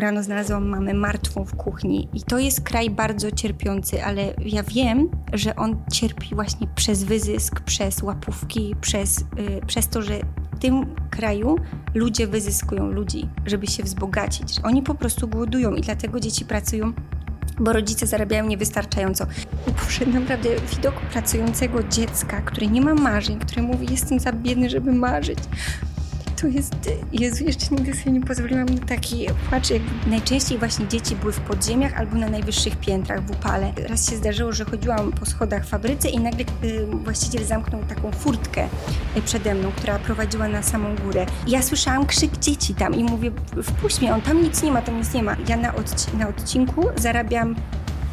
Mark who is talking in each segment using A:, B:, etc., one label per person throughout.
A: rano znalazłam mamę martwą w kuchni. I to jest kraj bardzo cierpiący, ale ja wiem, że on cierpi właśnie przez wyzysk, przez łapówki, przez, yy, przez to, że w tym kraju ludzie wyzyskują ludzi, żeby się wzbogacić. Oni po prostu głodują i dlatego dzieci pracują bo rodzice zarabiają niewystarczająco. Boże, naprawdę widoku pracującego dziecka, które nie ma marzeń, które mówi, jestem za biedny, żeby marzyć, to jest, Jezu, jeszcze nigdy sobie nie pozwoliłam na taki płacz. Najczęściej właśnie dzieci były w podziemiach albo na najwyższych piętrach w upale. Raz się zdarzyło, że chodziłam po schodach fabryce i nagle y, właściciel zamknął taką furtkę y, przede mną, która prowadziła na samą górę. I ja słyszałam krzyk dzieci tam i mówię, wpuść mnie, on tam nic nie ma, tam nic nie ma. Ja na, odci na odcinku zarabiam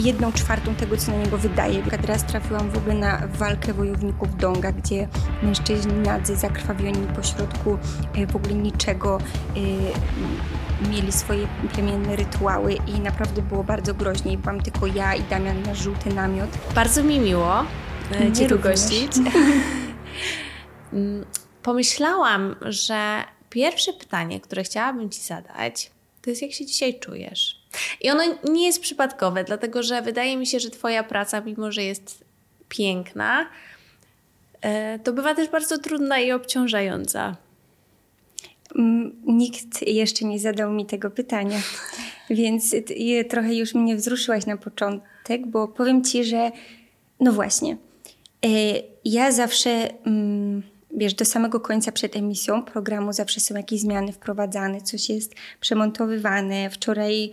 A: jedną czwartą tego, co na niego wydaje. Teraz trafiłam w ogóle na walkę wojowników Donga, gdzie mężczyźni nadzy zakrwawieni pośrodku e, w ogóle niczego e, mieli swoje plemienne rytuały i naprawdę było bardzo groźnie. Byłam tylko ja i Damian na żółty namiot.
B: Bardzo mi miło e, Cię tu gościć. Mm, pomyślałam, że pierwsze pytanie, które chciałabym Ci zadać, to jest jak się dzisiaj czujesz? I ono nie jest przypadkowe, dlatego że wydaje mi się, że Twoja praca, mimo że jest piękna, e, to bywa też bardzo trudna i obciążająca.
A: Nikt jeszcze nie zadał mi tego pytania, więc trochę już mnie wzruszyłaś na początek, bo powiem ci, że no właśnie, e, ja zawsze mm, wiesz, do samego końca przed emisją programu zawsze są jakieś zmiany wprowadzane, coś jest przemontowywane. Wczoraj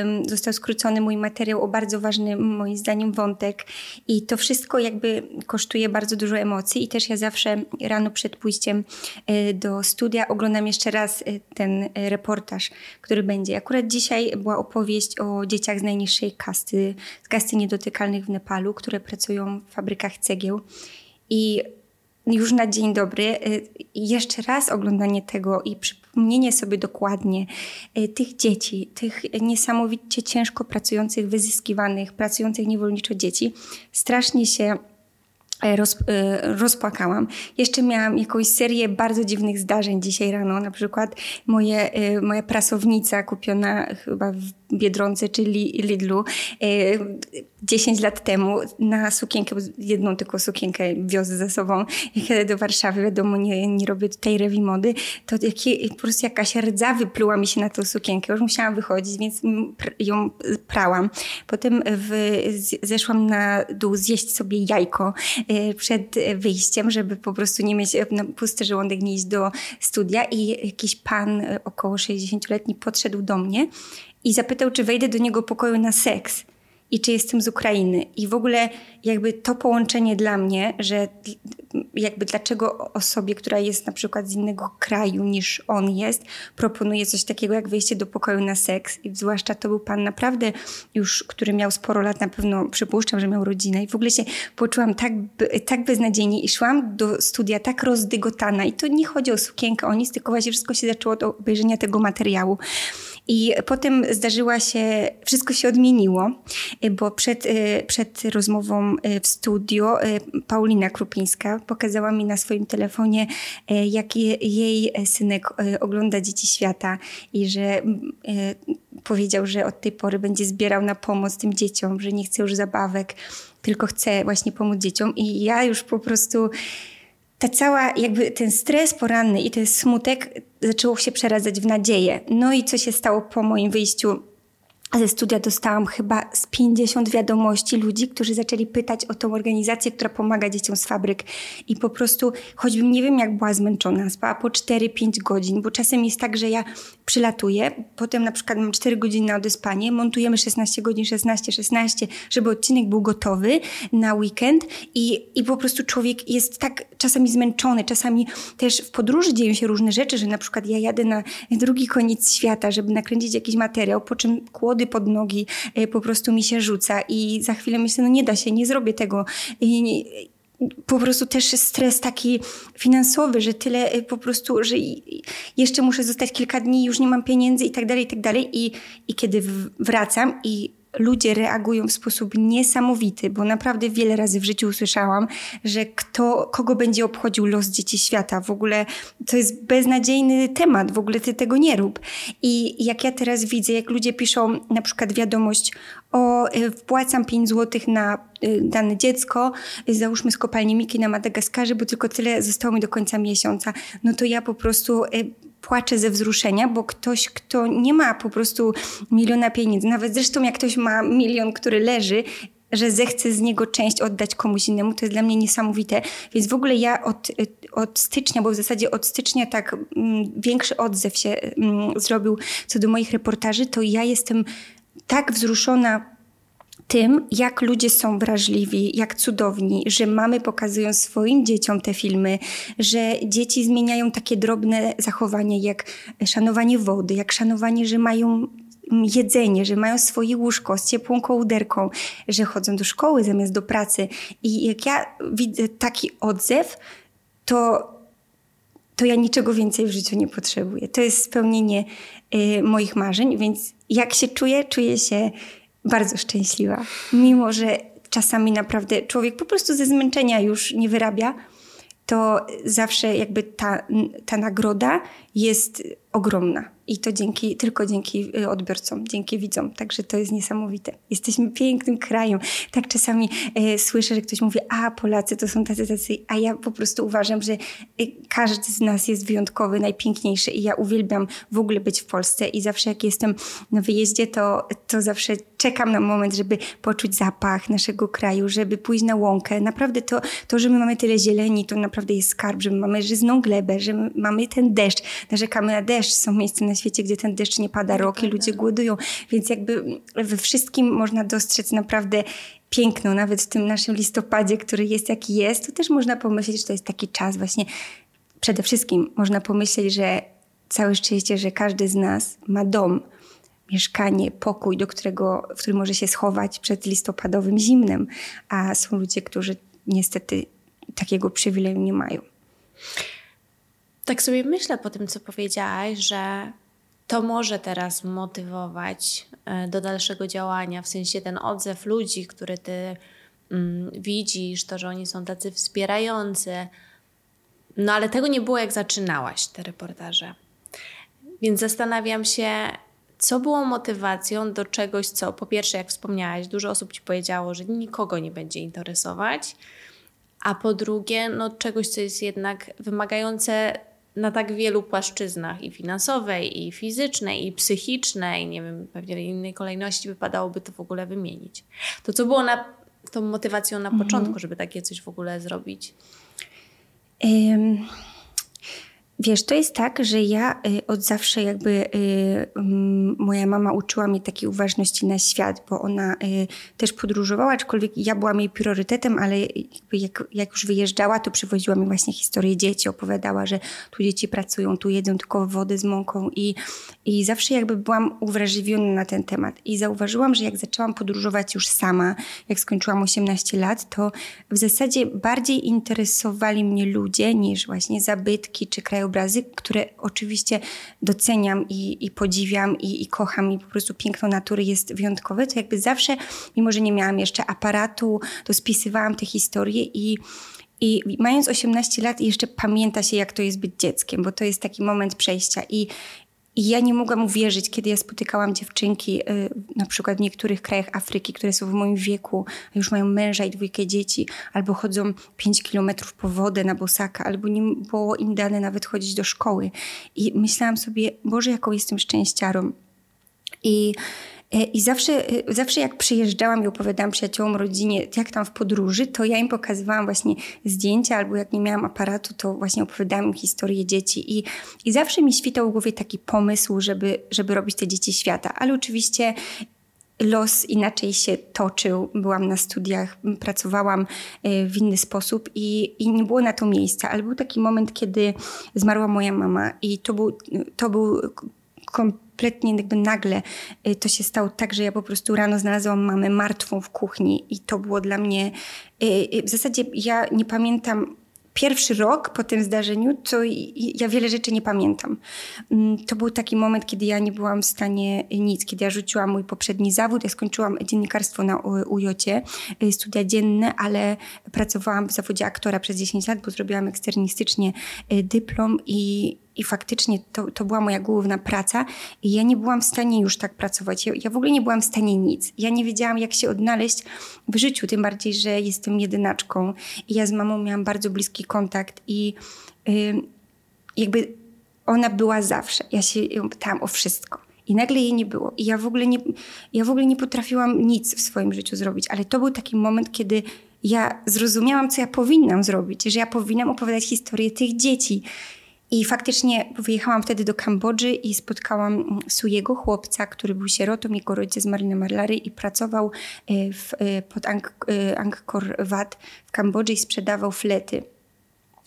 A: ym, został skrócony mój materiał o bardzo ważny, moim zdaniem, wątek i to wszystko jakby kosztuje bardzo dużo emocji i też ja zawsze rano przed pójściem y, do studia oglądam jeszcze raz y, ten y, reportaż, który będzie. Akurat dzisiaj była opowieść o dzieciach z najniższej kasty, z kasty niedotykalnych w Nepalu, które pracują w fabrykach cegieł i już na dzień dobry, y, jeszcze raz oglądanie tego i przypomnienie sobie dokładnie y, tych dzieci, tych niesamowicie ciężko pracujących, wyzyskiwanych, pracujących niewolniczo dzieci, strasznie się E, roz, e, rozpłakałam. Jeszcze miałam jakąś serię bardzo dziwnych zdarzeń dzisiaj rano. Na przykład moje, moja prasownica kupiona chyba w Biedronce czy Lidlu 10 lat temu na sukienkę, jedną tylko sukienkę wiozę ze sobą. Do Warszawy, wiadomo, nie, nie robię tutaj rewi mody, to po prostu jakaś rdza wypluła mi się na tą sukienkę. Już musiałam wychodzić, więc ją prałam. Potem w, zeszłam na dół zjeść sobie jajko Y, przed wyjściem, żeby po prostu nie mieć na pusty żołądek, nie iść do studia i jakiś pan y, około 60-letni podszedł do mnie i zapytał, czy wejdę do niego pokoju na seks i czy jestem z Ukrainy. I w ogóle jakby to połączenie dla mnie, że jakby dlaczego osobie, która jest na przykład z innego kraju niż on jest, proponuje coś takiego jak wejście do pokoju na seks. I zwłaszcza to był pan naprawdę już, który miał sporo lat, na pewno przypuszczam, że miał rodzinę. I w ogóle się poczułam tak, tak beznadziejnie i szłam do studia tak rozdygotana. I to nie chodzi o sukienkę, o nic, tylko właśnie wszystko się zaczęło od obejrzenia tego materiału. I potem zdarzyła się, wszystko się odmieniło, bo przed, y, przed rozmową y, w studio y, Paulina Krupińska pokazała mi na swoim telefonie, jak jej synek ogląda Dzieci Świata i że powiedział, że od tej pory będzie zbierał na pomoc tym dzieciom, że nie chce już zabawek, tylko chce właśnie pomóc dzieciom. I ja już po prostu ta cała, jakby ten stres poranny i ten smutek zaczęło się przeradzać w nadzieję. No i co się stało po moim wyjściu ze studia dostałam chyba z 50 wiadomości ludzi, którzy zaczęli pytać o tą organizację, która pomaga dzieciom z fabryk. I po prostu, choćbym nie wiem jak była zmęczona, spała po 4-5 godzin, bo czasem jest tak, że ja przylatuję, potem na przykład mam 4 godziny na odyspanie, montujemy 16 godzin, 16-16, żeby odcinek był gotowy na weekend i, i po prostu człowiek jest tak czasami zmęczony, czasami też w podróży dzieją się różne rzeczy, że na przykład ja jadę na drugi koniec świata, żeby nakręcić jakiś materiał, po czym kłody pod nogi e, po prostu mi się rzuca i za chwilę myślę, no nie da się, nie zrobię tego. I, po prostu też stres taki finansowy, że tyle e, po prostu, że jeszcze muszę zostać kilka dni, już nie mam pieniędzy i tak dalej, i tak dalej. I, i kiedy wracam i ludzie reagują w sposób niesamowity, bo naprawdę wiele razy w życiu usłyszałam, że kto, kogo będzie obchodził los dzieci świata. W ogóle to jest beznadziejny temat, w ogóle ty tego nie rób. I jak ja teraz widzę, jak ludzie piszą na przykład wiadomość o y, wpłacam 5 zł na y, dane dziecko, załóżmy z kopalni Miki na Madagaskarze, bo tylko tyle zostało mi do końca miesiąca, no to ja po prostu płaczę ze wzruszenia, bo ktoś, kto nie ma po prostu miliona pieniędzy, nawet zresztą jak ktoś ma milion, który leży, że zechce z niego część oddać komuś innemu, to jest dla mnie niesamowite. Więc w ogóle ja od, od stycznia, bo w zasadzie od stycznia tak mm, większy odzew się mm, zrobił co do moich reportaży, to ja jestem tak wzruszona tym, jak ludzie są wrażliwi, jak cudowni, że mamy pokazują swoim dzieciom te filmy, że dzieci zmieniają takie drobne zachowania, jak szanowanie wody, jak szanowanie, że mają jedzenie, że mają swoje łóżko z ciepłą kołderką, że chodzą do szkoły zamiast do pracy. I jak ja widzę taki odzew, to, to ja niczego więcej w życiu nie potrzebuję. To jest spełnienie y, moich marzeń, więc jak się czuję, czuję się bardzo szczęśliwa. Mimo, że czasami naprawdę człowiek po prostu ze zmęczenia już nie wyrabia, to zawsze jakby ta, ta nagroda jest ogromna. I to dzięki, tylko dzięki y, odbiorcom, dzięki widzom. Także to jest niesamowite. Jesteśmy pięknym krajem. Tak czasami e, słyszę, że ktoś mówi, a Polacy to są tacy, tacy, a ja po prostu uważam, że e, każdy z nas jest wyjątkowy, najpiękniejszy i ja uwielbiam w ogóle być w Polsce i zawsze jak jestem na wyjeździe, to, to zawsze czekam na moment, żeby poczuć zapach naszego kraju, żeby pójść na łąkę. Naprawdę to, to że my mamy tyle zieleni, to naprawdę jest skarb, że my mamy żyzną glebę, że mamy ten deszcz, narzekamy na deszcz, są miejsca na świecie, gdzie ten deszcz nie pada rok i ludzie głodują, więc jakby we wszystkim można dostrzec naprawdę piękno, nawet w tym naszym listopadzie, który jest jaki jest, to też można pomyśleć, że to jest taki czas właśnie, przede wszystkim można pomyśleć, że całe szczęście, że każdy z nas ma dom, mieszkanie, pokój, do którego, w którym może się schować przed listopadowym zimnem, a są ludzie, którzy niestety takiego przywileju nie mają.
B: Tak sobie myślę po tym, co powiedziałaś, że to może teraz motywować e, do dalszego działania, w sensie ten odzew ludzi, który ty mm, widzisz, to, że oni są tacy wspierający. No ale tego nie było, jak zaczynałaś te reportaże. Więc zastanawiam się, co było motywacją do czegoś, co po pierwsze, jak wspomniałaś, dużo osób ci powiedziało, że nikogo nie będzie interesować, a po drugie, no czegoś, co jest jednak wymagające na tak wielu płaszczyznach i finansowej, i fizycznej, i psychicznej, nie wiem, pewnie w innej kolejności wypadałoby to w ogóle wymienić. To co było na, tą motywacją na mhm. początku, żeby takie coś w ogóle zrobić?
A: Um Wiesz, to jest tak, że ja y, od zawsze jakby y, moja mama uczyła mnie takiej uważności na świat, bo ona y, też podróżowała, aczkolwiek ja byłam jej priorytetem, ale jak, jak już wyjeżdżała, to przywoziła mi właśnie historię dzieci, opowiadała, że tu dzieci pracują, tu jedzą tylko wodę z mąką i, i zawsze jakby byłam uwrażliwiona na ten temat. I zauważyłam, że jak zaczęłam podróżować już sama, jak skończyłam 18 lat, to w zasadzie bardziej interesowali mnie ludzie niż właśnie zabytki czy krajobrazy krajobrazy, które oczywiście doceniam i, i podziwiam i, i kocham i po prostu piękno natury jest wyjątkowe, to jakby zawsze, mimo że nie miałam jeszcze aparatu, to spisywałam te historie i i mając 18 lat, jeszcze pamięta się, jak to jest być dzieckiem, bo to jest taki moment przejścia. I, i ja nie mogłam uwierzyć, kiedy ja spotykałam dziewczynki, y, na przykład w niektórych krajach Afryki, które są w moim wieku, już mają męża i dwójkę dzieci, albo chodzą 5 kilometrów po wodę na bosaka, albo nie było im dane nawet chodzić do szkoły. I myślałam sobie, Boże, jaką jestem szczęściarą. I I zawsze, e, zawsze jak przyjeżdżałam i opowiadałam przyjaciołom, rodzinie, jak tam w podróży, to ja im pokazywałam właśnie zdjęcia, albo jak nie miałam aparatu, to właśnie opowiadałam im dzieci. I, i zawsze mi świtał w głowie taki pomysł, żeby, żeby robić te dzieci świata. Ale oczywiście los inaczej się toczył. Byłam na studiach, pracowałam e, w inny sposób i, i nie było na to miejsca. Ale był taki moment, kiedy zmarła moja mama i to był, to był kompletnie jakby nagle y, to się stało tak, że ja po prostu rano znalazłam mamę martwą w kuchni i to było dla mnie, y, y, w zasadzie ja nie pamiętam pierwszy rok po tym zdarzeniu, to ja wiele rzeczy nie pamiętam. Mm, to był taki moment, kiedy ja nie byłam w stanie nic, kiedy ja rzuciłam mój poprzedni zawód. Ja skończyłam dziennikarstwo na UJOcie, studia dzienne, ale pracowałam w zawodzie aktora przez 10 lat, bo zrobiłam eksternistycznie dyplom i, i faktycznie to, to była moja główna praca i ja nie byłam w stanie już tak pracować. Ja, ja, w ogóle nie byłam w stanie nic. Ja nie wiedziałam, jak się odnaleźć w życiu, tym bardziej, że jestem jedynaczką i ja z mamą miałam bardzo bliski kontakt i yy, jakby ona była zawsze. Ja się ją pytałam o wszystko. I nagle jej nie było. I ja w, ogóle nie, ja w ogóle nie potrafiłam nic w swoim życiu zrobić, ale to był taki moment, kiedy ja zrozumiałam, co ja powinnam zrobić, że ja powinnam opowiadać historię tych dzieci. I faktycznie wyjechałam wtedy do Kambodży i spotkałam Sujego chłopca, który był sierotą, jego rodzice zmarli na Marlary i pracował e, w, e, pod e, Angkor Wat w Kambodży i sprzedawał flety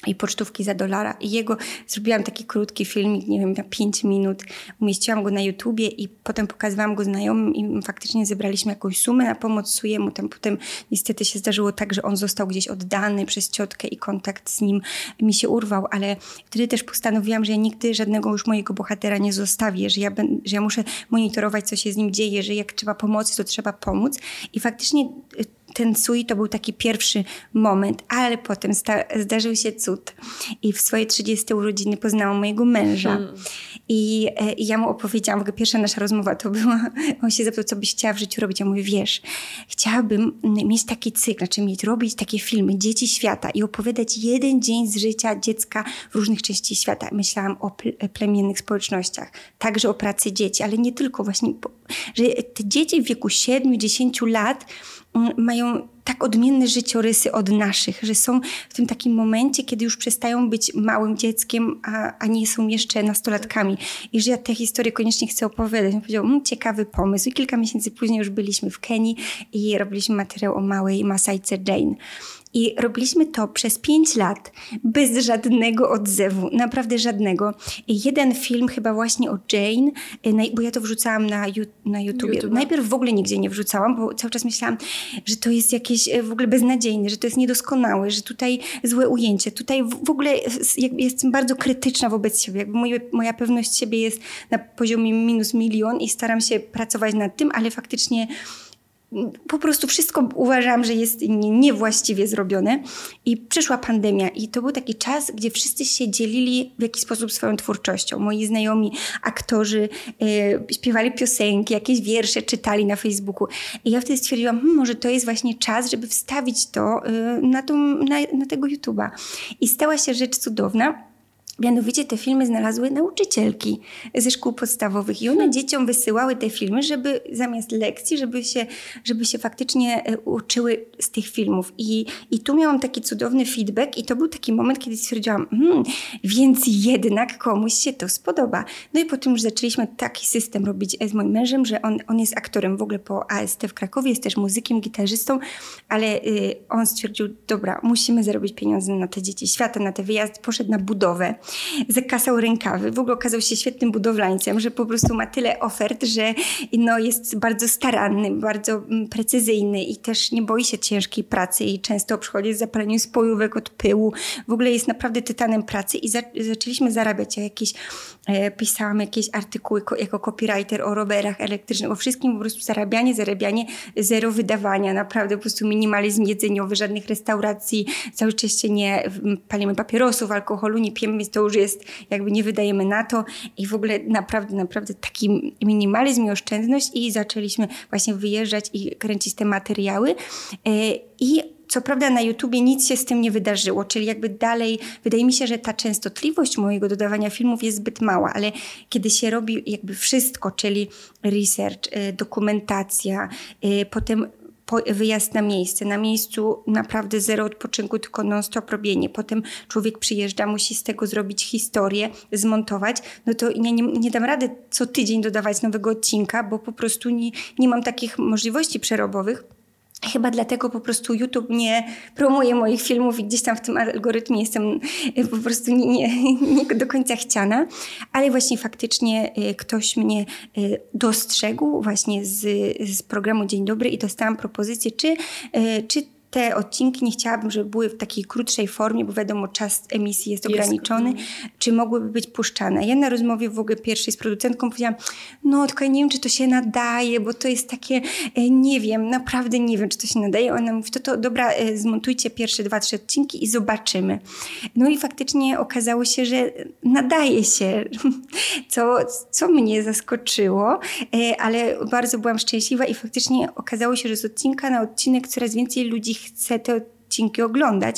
A: i pocztówki za dolara. I jego zrobiłam taki krótki filmik, nie wiem, na 5 minut. Umieściłam go na YouTubie i potem pokazywałam go znajomym i faktycznie zebraliśmy jakąś sumę na pomoc Sujemu. Tam potem niestety się zdarzyło tak, że on został gdzieś oddany przez ciotkę i kontakt z nim mi się urwał, ale wtedy też postanowiłam, że ja nigdy żadnego już mojego bohatera nie zostawię, że ja, ben, że ja muszę monitorować, co się z nim dzieje, że jak trzeba pomocy, to trzeba pomóc. I faktycznie y, ten sui to był taki pierwszy moment, ale potem zdarzył się cud. I w swoje 30 urodziny poznałam mojego męża. Hmm. I, e, I, ja mu opowiedziałam, w ogóle pierwsza nasza rozmowa to była, on się zapytał, co byś chciała w życiu robić. Ja mówię, wiesz, chciałabym mieć taki cykl, znaczy mieć, robić takie filmy, Dzieci Świata i opowiadać jeden dzień z życia dziecka w różnych części świata. Myślałam o plemiennych społecznościach, także o pracy dzieci, ale nie tylko właśnie, że te dzieci w wieku 7-10 lat mają tak odmienne życiorysy od naszych, że są w tym takim momencie, kiedy już przestają być małym dzieckiem, a, a nie są jeszcze nastolatkami. I że ja tę historię koniecznie chcę opowiadać. On powiedział, mmm, ciekawy pomysł. I kilka miesięcy później już byliśmy w Kenii i robiliśmy materiał o małej Masajce Jane. I robiliśmy to przez pięć lat bez żadnego odzewu, naprawdę żadnego. Jeden film chyba właśnie o Jane, y, bo ja to wrzucałam na, na YouTube. YouTube. Najpierw w ogóle nigdzie nie wrzucałam, bo cały czas myślałam, że to jest jakieś y, w ogóle beznadziejne, że to jest niedoskonałe, że tutaj złe ujęcie. Tutaj w ogóle jestem bardzo krytyczna wobec siebie. Jakby moje, moja pewność siebie jest na poziomie minus milion i staram się pracować nad tym, ale faktycznie po prostu wszystko uważam, że jest niewłaściwie zrobione. I przyszła pandemia, i to był taki czas, gdzie wszyscy się dzielili w jakiś sposób swoją twórczością. Moi znajomi aktorzy e, śpiewali piosenki, jakieś wiersze czytali na Facebooku. I ja wtedy stwierdziłam, hmm, może to jest właśnie czas, żeby wstawić to e, na, tą, na, na tego YouTube'a. I stała się rzecz cudowna Mianowicie te filmy znalazły nauczycielki ze szkół podstawowych i one hmm. dzieciom wysyłały te filmy, żeby zamiast lekcji, żeby się, żeby się faktycznie e, uczyły z tych filmów. I, I tu miałam taki cudowny feedback i to był taki moment, kiedy stwierdziłam, hmm, więc jednak komuś się to spodoba. No i potem już zaczęliśmy taki system robić z moim mężem, że on, on jest aktorem w ogóle po AST w Krakowie, jest też muzykiem, gitarzystą, ale y, on stwierdził, dobra, musimy zarobić pieniądze na te dzieci świata, na te wyjazdy, poszedł na budowę zakasał rękawy. W ogóle okazał się świetnym budowlańcem, że po prostu ma tyle ofert, że no, jest bardzo staranny, bardzo mm, precyzyjny i też nie boi się ciężkiej pracy i często przychodzi z zapaleniem spojówek od pyłu. W ogóle jest naprawdę tytanem pracy i za, zaczęliśmy zarabiać. Ja jakieś, e, pisałam jakieś artykuły ko, jako copywriter o rowerach elektrycznych, o wszystkim po prostu zarabianie, zarabianie, zero wydawania, naprawdę po prostu minimalizm jedzeniowy, żadnych restauracji, cały czas się nie palimy papierosów, alkoholu, nie pijemy, więc to już jest, jakby nie wydajemy na to. I w ogóle naprawdę, naprawdę taki minimalizm i oszczędność i zaczęliśmy właśnie wyjeżdżać i kręcić te materiały. E, i co prawda na YouTubie nic się z tym nie wydarzyło, czyli jakby dalej, wydaje mi się, że ta częstotliwość mojego dodawania filmów jest zbyt mała, ale kiedy się robi jakby wszystko, czyli research, e, dokumentacja, e, potem wyjazd na miejsce. Na miejscu naprawdę zero odpoczynku, tylko non-stop robienie. Potem człowiek przyjeżdża, musi z tego zrobić historię, zmontować. No to ja nie, nie dam rady co tydzień dodawać nowego odcinka, bo po prostu nie, nie mam takich możliwości przerobowych. Chyba dlatego po prostu YouTube nie promuje moich filmów i gdzieś tam w tym algorytmie jestem e, po prostu nie, nie, nie do końca chciana, ale właśnie faktycznie e, ktoś mnie e, dostrzegł właśnie z, z programu Dzień Dobry i dostałam propozycję, czy, czy te odcinki nie chciałabym, żeby były w takiej krótszej formie, bo wiadomo, czas emisji jest ograniczony, jest. czy mogłyby być puszczane. Ja na rozmowie w ogóle pierwszej z producentką powiedziałam, no tylko ja nie wiem, czy to się nadaje, bo to jest takie, e, nie wiem, naprawdę nie wiem, czy to się nadaje. Ona mówi, to, to dobra, e, zmontujcie pierwsze dwa, trzy odcinki i zobaczymy. No i faktycznie okazało się, że nadaje się, co, co mnie zaskoczyło, e, ale bardzo byłam szczęśliwa i faktycznie okazało się, że z odcinka na odcinek coraz więcej ludzi chce te odcinki oglądać.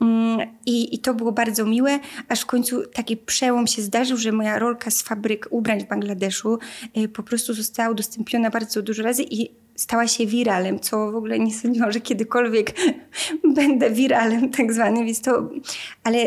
A: Mm, I, I to było bardzo miłe, aż w końcu taki przełom się zdarzył, że moja rolka z fabryk ubrań w Bangladeszu e, po prostu została udostępniona bardzo dużo razy i stała się wiralem, co w ogóle nie sądziłam, że kiedykolwiek będę wiralem tak zwanym, więc to, ale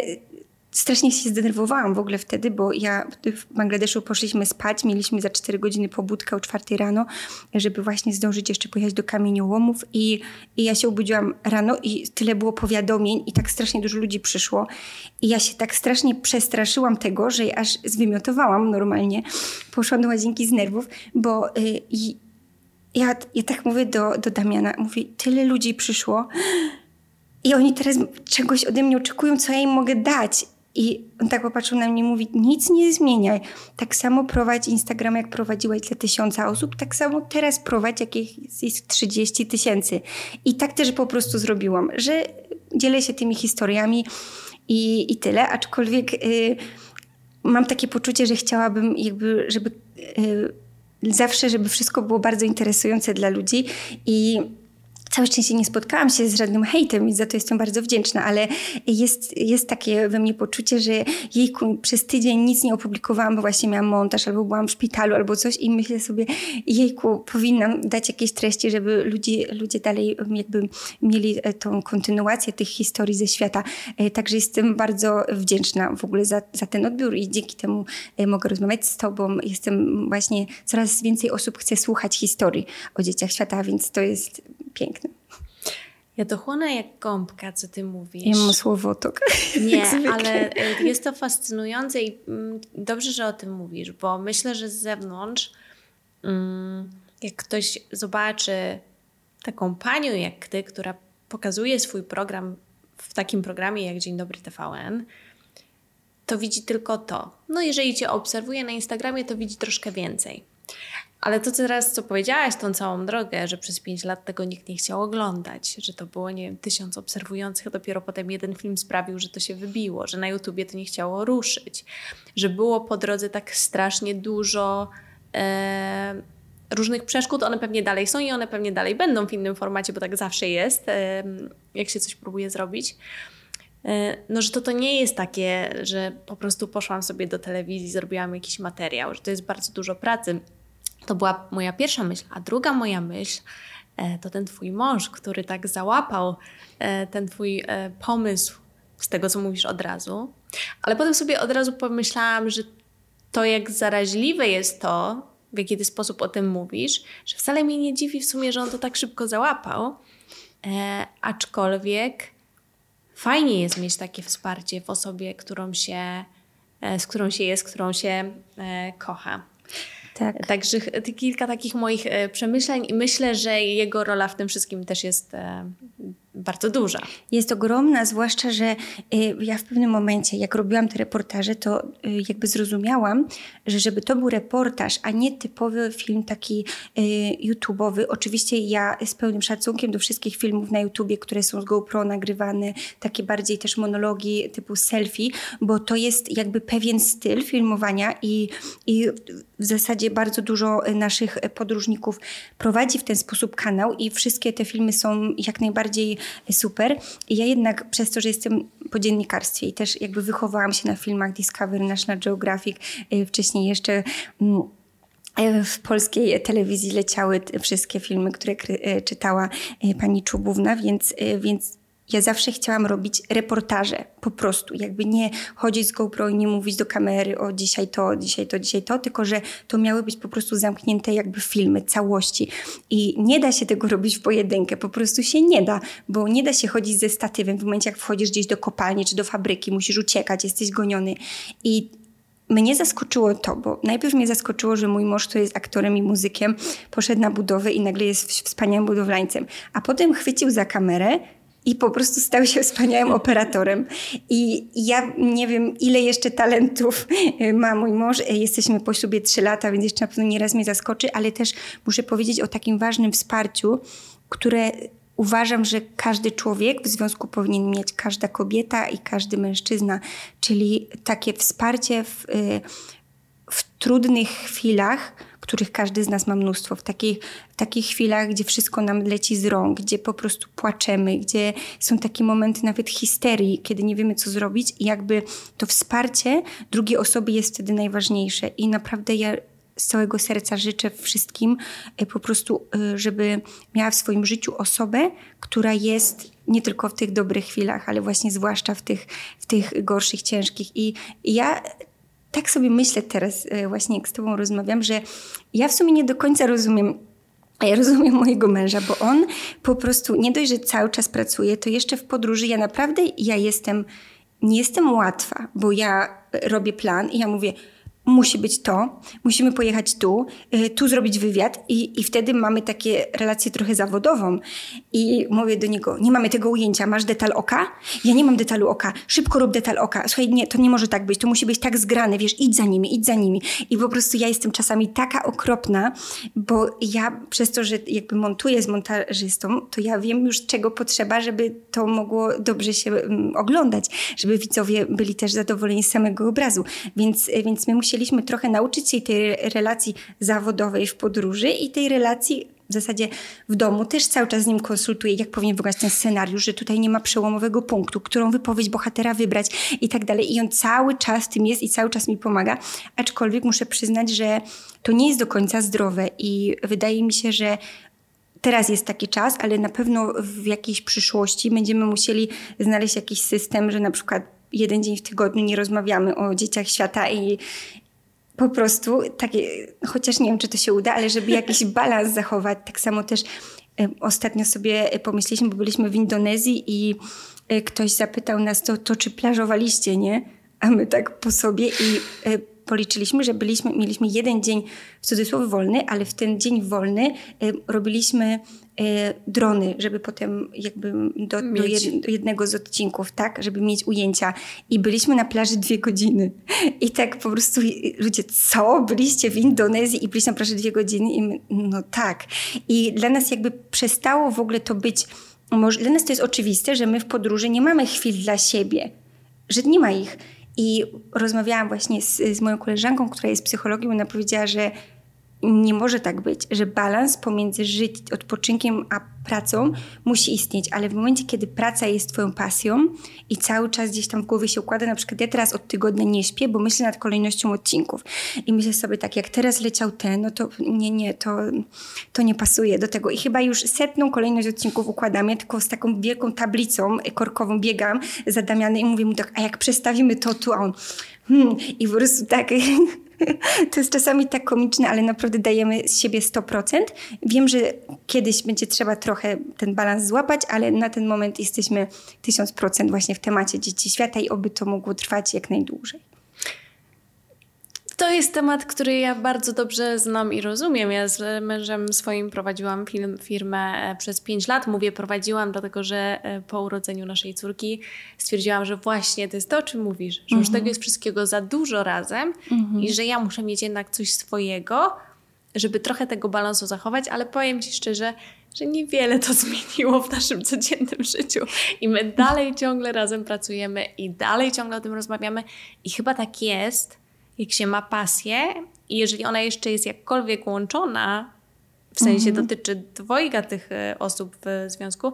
A: strasznie się zdenerwowałam w ogóle wtedy, bo ja w Bangladeszu poszliśmy spać, mieliśmy za 4 godziny pobudkę o 4 rano, żeby właśnie zdążyć jeszcze pojechać do kamieniołomów i, i ja się obudziłam rano i tyle było powiadomień i tak strasznie dużo ludzi przyszło i ja się tak strasznie przestraszyłam tego, że aż zwymiotowałam normalnie, poszłam do łazienki z nerwów, bo y, ja, ja tak mówię do, do Damiana, mówię, tyle ludzi przyszło i oni teraz czegoś ode mnie oczekują, co ja im mogę dać. I on tak popatrzył na mnie i mówi, nic nie zmieniaj. Tak samo prowadź Instagram, jak prowadziłeś dla tysiąca osób, tak samo teraz prowadź, jak jest 30 tysięcy. I tak też po prostu zrobiłam, że dzielę się tymi historiami i, i tyle, aczkolwiek y, mam takie poczucie, że chciałabym jakby, żeby y, zawsze, żeby wszystko było bardzo interesujące dla ludzi i Całe szczęście nie spotkałam się z żadnym hejtem i za to jestem bardzo wdzięczna, ale jest, jest takie we mnie poczucie, że jejku, przez tydzień nic nie opublikowałam, bo właśnie miałam montaż, albo byłam w szpitalu, albo coś i myślę sobie, jejku, powinnam dać jakieś treści, żeby ludzie, ludzie dalej jakby mieli e, tą kontynuację tych historii ze świata. E, także jestem bardzo wdzięczna w ogóle za, za ten odbiór i dzięki temu e, mogę rozmawiać z tobą. Jestem właśnie, coraz więcej osób chce słuchać historii o dzieciach świata, więc to jest piękne.
B: Ja to chłonę jak gąbka, co ty mówisz.
A: Ja mam słowotok.
B: Nie, ale e, jest to fascynujące i mm, dobrze, że o tym mówisz, bo myślę, że z zewnątrz, mm, jak ktoś zobaczy taką panią jak ty, która pokazuje swój program w takim programie jak Dzień Dobry TVN, to widzi tylko to. No jeżeli cię obserwuje na Instagramie, to widzi troszkę więcej. Ale to teraz, co powiedziałaś, tą całą drogę, że przez pięć lat tego nikt nie chciał oglądać, że to było, nie wiem, tysiąc obserwujących, a dopiero potem jeden film sprawił, że to się wybiło, że na YouTubie to nie chciało ruszyć, że było po drodze tak strasznie dużo e, różnych przeszkód, one pewnie dalej są i one pewnie dalej będą w innym formacie, bo tak zawsze jest, e, jak się coś próbuje zrobić. E, no, że to, to nie jest takie, że po prostu poszłam sobie do telewizji, zrobiłam jakiś materiał, że to jest bardzo dużo pracy to była moja pierwsza myśl. A druga moja myśl e, to ten twój mąż, który tak załapał e, ten twój e, pomysł z tego, co mówisz od razu. Ale potem sobie od razu pomyślałam, że to jak zaraźliwe jest to, w jaki sposób o tym mówisz, że wcale mnie nie dziwi w sumie, że on to tak szybko załapał. E, aczkolwiek fajnie jest mieć takie wsparcie w osobie, którą się, e, z którą się jest, którą się e, kocha. Tak. Także kilka takich moich e, przemyśleń i myślę, że jego rola w tym wszystkim też jest e, bardzo duża.
A: Jest ogromna, zwłaszcza, że y, ja w pewnym momencie, jak robiłam te reportaże, to y, jakby zrozumiałam, że żeby to był reportaż, a nie typowy film taki y, YouTube'owy. Oczywiście ja z pełnym szacunkiem do wszystkich filmów na YouTubie, które są z GoPro nagrywane, takie bardziej też monologi typu selfie, bo to jest jakby pewien styl filmowania i, i w zasadzie bardzo dużo naszych podróżników prowadzi w ten sposób kanał i wszystkie te filmy są jak najbardziej super. I ja jednak przez to, że jestem po dziennikarstwie i też jakby wychowałam się na filmach Discovery, National Geographic, y, wcześniej jeszcze mm, y, w polskiej telewizji leciały wszystkie filmy, które y, czytała pani Czubówna, więc, więc ja zawsze chciałam robić reportaże, po prostu, jakby nie chodzić z GoPro i nie mówić do kamery o dzisiaj to, dzisiaj to, dzisiaj to, tylko że to miały być po prostu zamknięte jakby filmy, całości. I nie da się tego robić w pojedynkę, po prostu się nie da, bo nie da się chodzić ze statywem w momencie, jak wchodzisz gdzieś do kopalni czy do fabryki, musisz uciekać, jesteś goniony. I mnie zaskoczyło to, bo najpierw mnie zaskoczyło, że mój mąż, który jest aktorem i muzykiem, poszedł na budowę i nagle jest wspaniałym budowlańcem. A potem chwycił za kamerę i po prostu stał się wspaniałym operatorem. I ja nie wiem, ile jeszcze talentów y, ma mój mąż. Y, jesteśmy po ślubie trzy lata, więc jeszcze na pewno nieraz mnie zaskoczy, ale też muszę powiedzieć o takim ważnym wsparciu, które uważam, że każdy człowiek w związku powinien mieć, każda kobieta i każdy mężczyzna, czyli takie wsparcie w, y, w trudnych chwilach, których każdy z nas ma mnóstwo, w takich, takich chwilach, gdzie wszystko nam leci z rąk, gdzie po prostu płaczemy, gdzie są takie momenty nawet histerii, kiedy nie wiemy, co zrobić, i jakby to wsparcie drugiej osoby jest wtedy najważniejsze. I naprawdę ja z całego serca życzę wszystkim e, po prostu, e, żeby miała w swoim życiu osobę, która jest nie tylko w tych dobrych chwilach, ale właśnie zwłaszcza w tych, w tych gorszych, ciężkich. I ja tak sobie myślę teraz, e, właśnie jak z Tobą rozmawiam, że ja w sumie nie do końca rozumiem ja rozumiem mojego męża, bo on po prostu nie dość, że cały czas pracuje, to jeszcze w podróży ja naprawdę ja jestem, nie jestem łatwa, bo ja robię plan i ja mówię, musi być to, musimy pojechać tu, y, tu zrobić wywiad i, i wtedy mamy takie relacje trochę zawodową. I mówię do niego, nie mamy tego ujęcia, masz detal oka? Ja nie mam detalu oka, szybko rób detal oka. Słuchaj, nie, to nie może tak być, to musi być tak zgrane, wiesz, idź za nimi, idź za nimi. I po prostu ja jestem czasami taka okropna, bo ja przez to, że jakby montuję z montażystą, to ja wiem już czego potrzeba, żeby to mogło dobrze się um, oglądać, żeby widzowie byli też zadowoleni z samego obrazu. Więc, więc my musimy musieliśmy trochę nauczyć się tej relacji zawodowej w podróży i tej relacji w zasadzie w domu też cały czas z nim konsultuję, jak powinien wyglądać ten scenariusz, że tutaj nie ma przełomowego punktu, którą wypowiedź bohatera wybrać i tak dalej. I on cały czas tym jest i cały czas mi pomaga. Aczkolwiek muszę przyznać, że to nie jest do końca zdrowe i wydaje mi się, że teraz jest taki czas, ale na pewno w jakiejś przyszłości będziemy musieli znaleźć jakiś system, że na przykład jeden dzień w tygodniu nie rozmawiamy o dzieciach świata i, po prostu takie, chociaż nie wiem, czy to się uda, ale żeby jakiś balans zachować. Tak samo też e, ostatnio sobie pomyśleliśmy, bo byliśmy w Indonezji i e, ktoś zapytał nas to, to czy plażowaliście, nie? A my tak po sobie i e, policzyliśmy, że byliśmy, mieliśmy jeden dzień w cudzysłowie wolny, ale w ten dzień wolny robiliśmy E, drony, żeby potem jakby do, do, jed, do, jednego z odcinków, tak, żeby mieć ujęcia. I byliśmy na plaży dwie godziny. I tak po prostu ludzie, co? Byliście w Indonezji i byliście na plaży dwie godziny? I my, no tak. I dla nas jakby przestało w ogóle to być, może, dla nas to jest oczywiste, że my w podróży nie mamy chwil dla siebie, że nie ma ich. I rozmawiałam właśnie z, z moją koleżanką, która jest psychologiem, ona powiedziała, że nie może tak być, że balans pomiędzy żyć, odpoczynkiem a pracą musi istnieć, ale w momencie, kiedy praca jest twoją pasją i cały czas gdzieś tam w głowie się układa, na przykład ja teraz od tygodnia nie śpię, bo myślę nad kolejnością odcinków i myślę sobie tak, jak teraz leciał ten, no to nie, nie, to, to nie pasuje do tego. I chyba już setną kolejność odcinków układam, ja tylko z taką wielką tablicą korkową biegam za Damianem i mówię mu tak, a jak przestawimy to tu, a on hmm, i po prostu tak To jest czasami tak komiczne, ale naprawdę dajemy z siebie 100%. Wiem, że kiedyś będzie trzeba trochę ten balans złapać, ale na ten moment jesteśmy 1000% właśnie w temacie dzieci świata i oby to mogło trwać jak najdłużej.
B: To jest temat, który ja bardzo dobrze znam i rozumiem. Ja z mężem swoim prowadziłam firmę e, przez 5 lat. Mówię prowadziłam, dlatego że e, po urodzeniu naszej córki stwierdziłam, że właśnie to jest to, o czym mówisz, że mhm. już tego jest wszystkiego za dużo razem mhm. i że ja muszę mieć jednak coś swojego, żeby trochę tego balansu zachować, ale powiem Ci szczerze, że niewiele to zmieniło w naszym codziennym życiu. I my dalej ciągle razem pracujemy i dalej ciągle o tym rozmawiamy. I chyba tak jest, jak się ma pasję i jeżeli ona jeszcze jest jakkolwiek łączona, w sensie mhm. dotyczy dwojga tych e, osób w związku,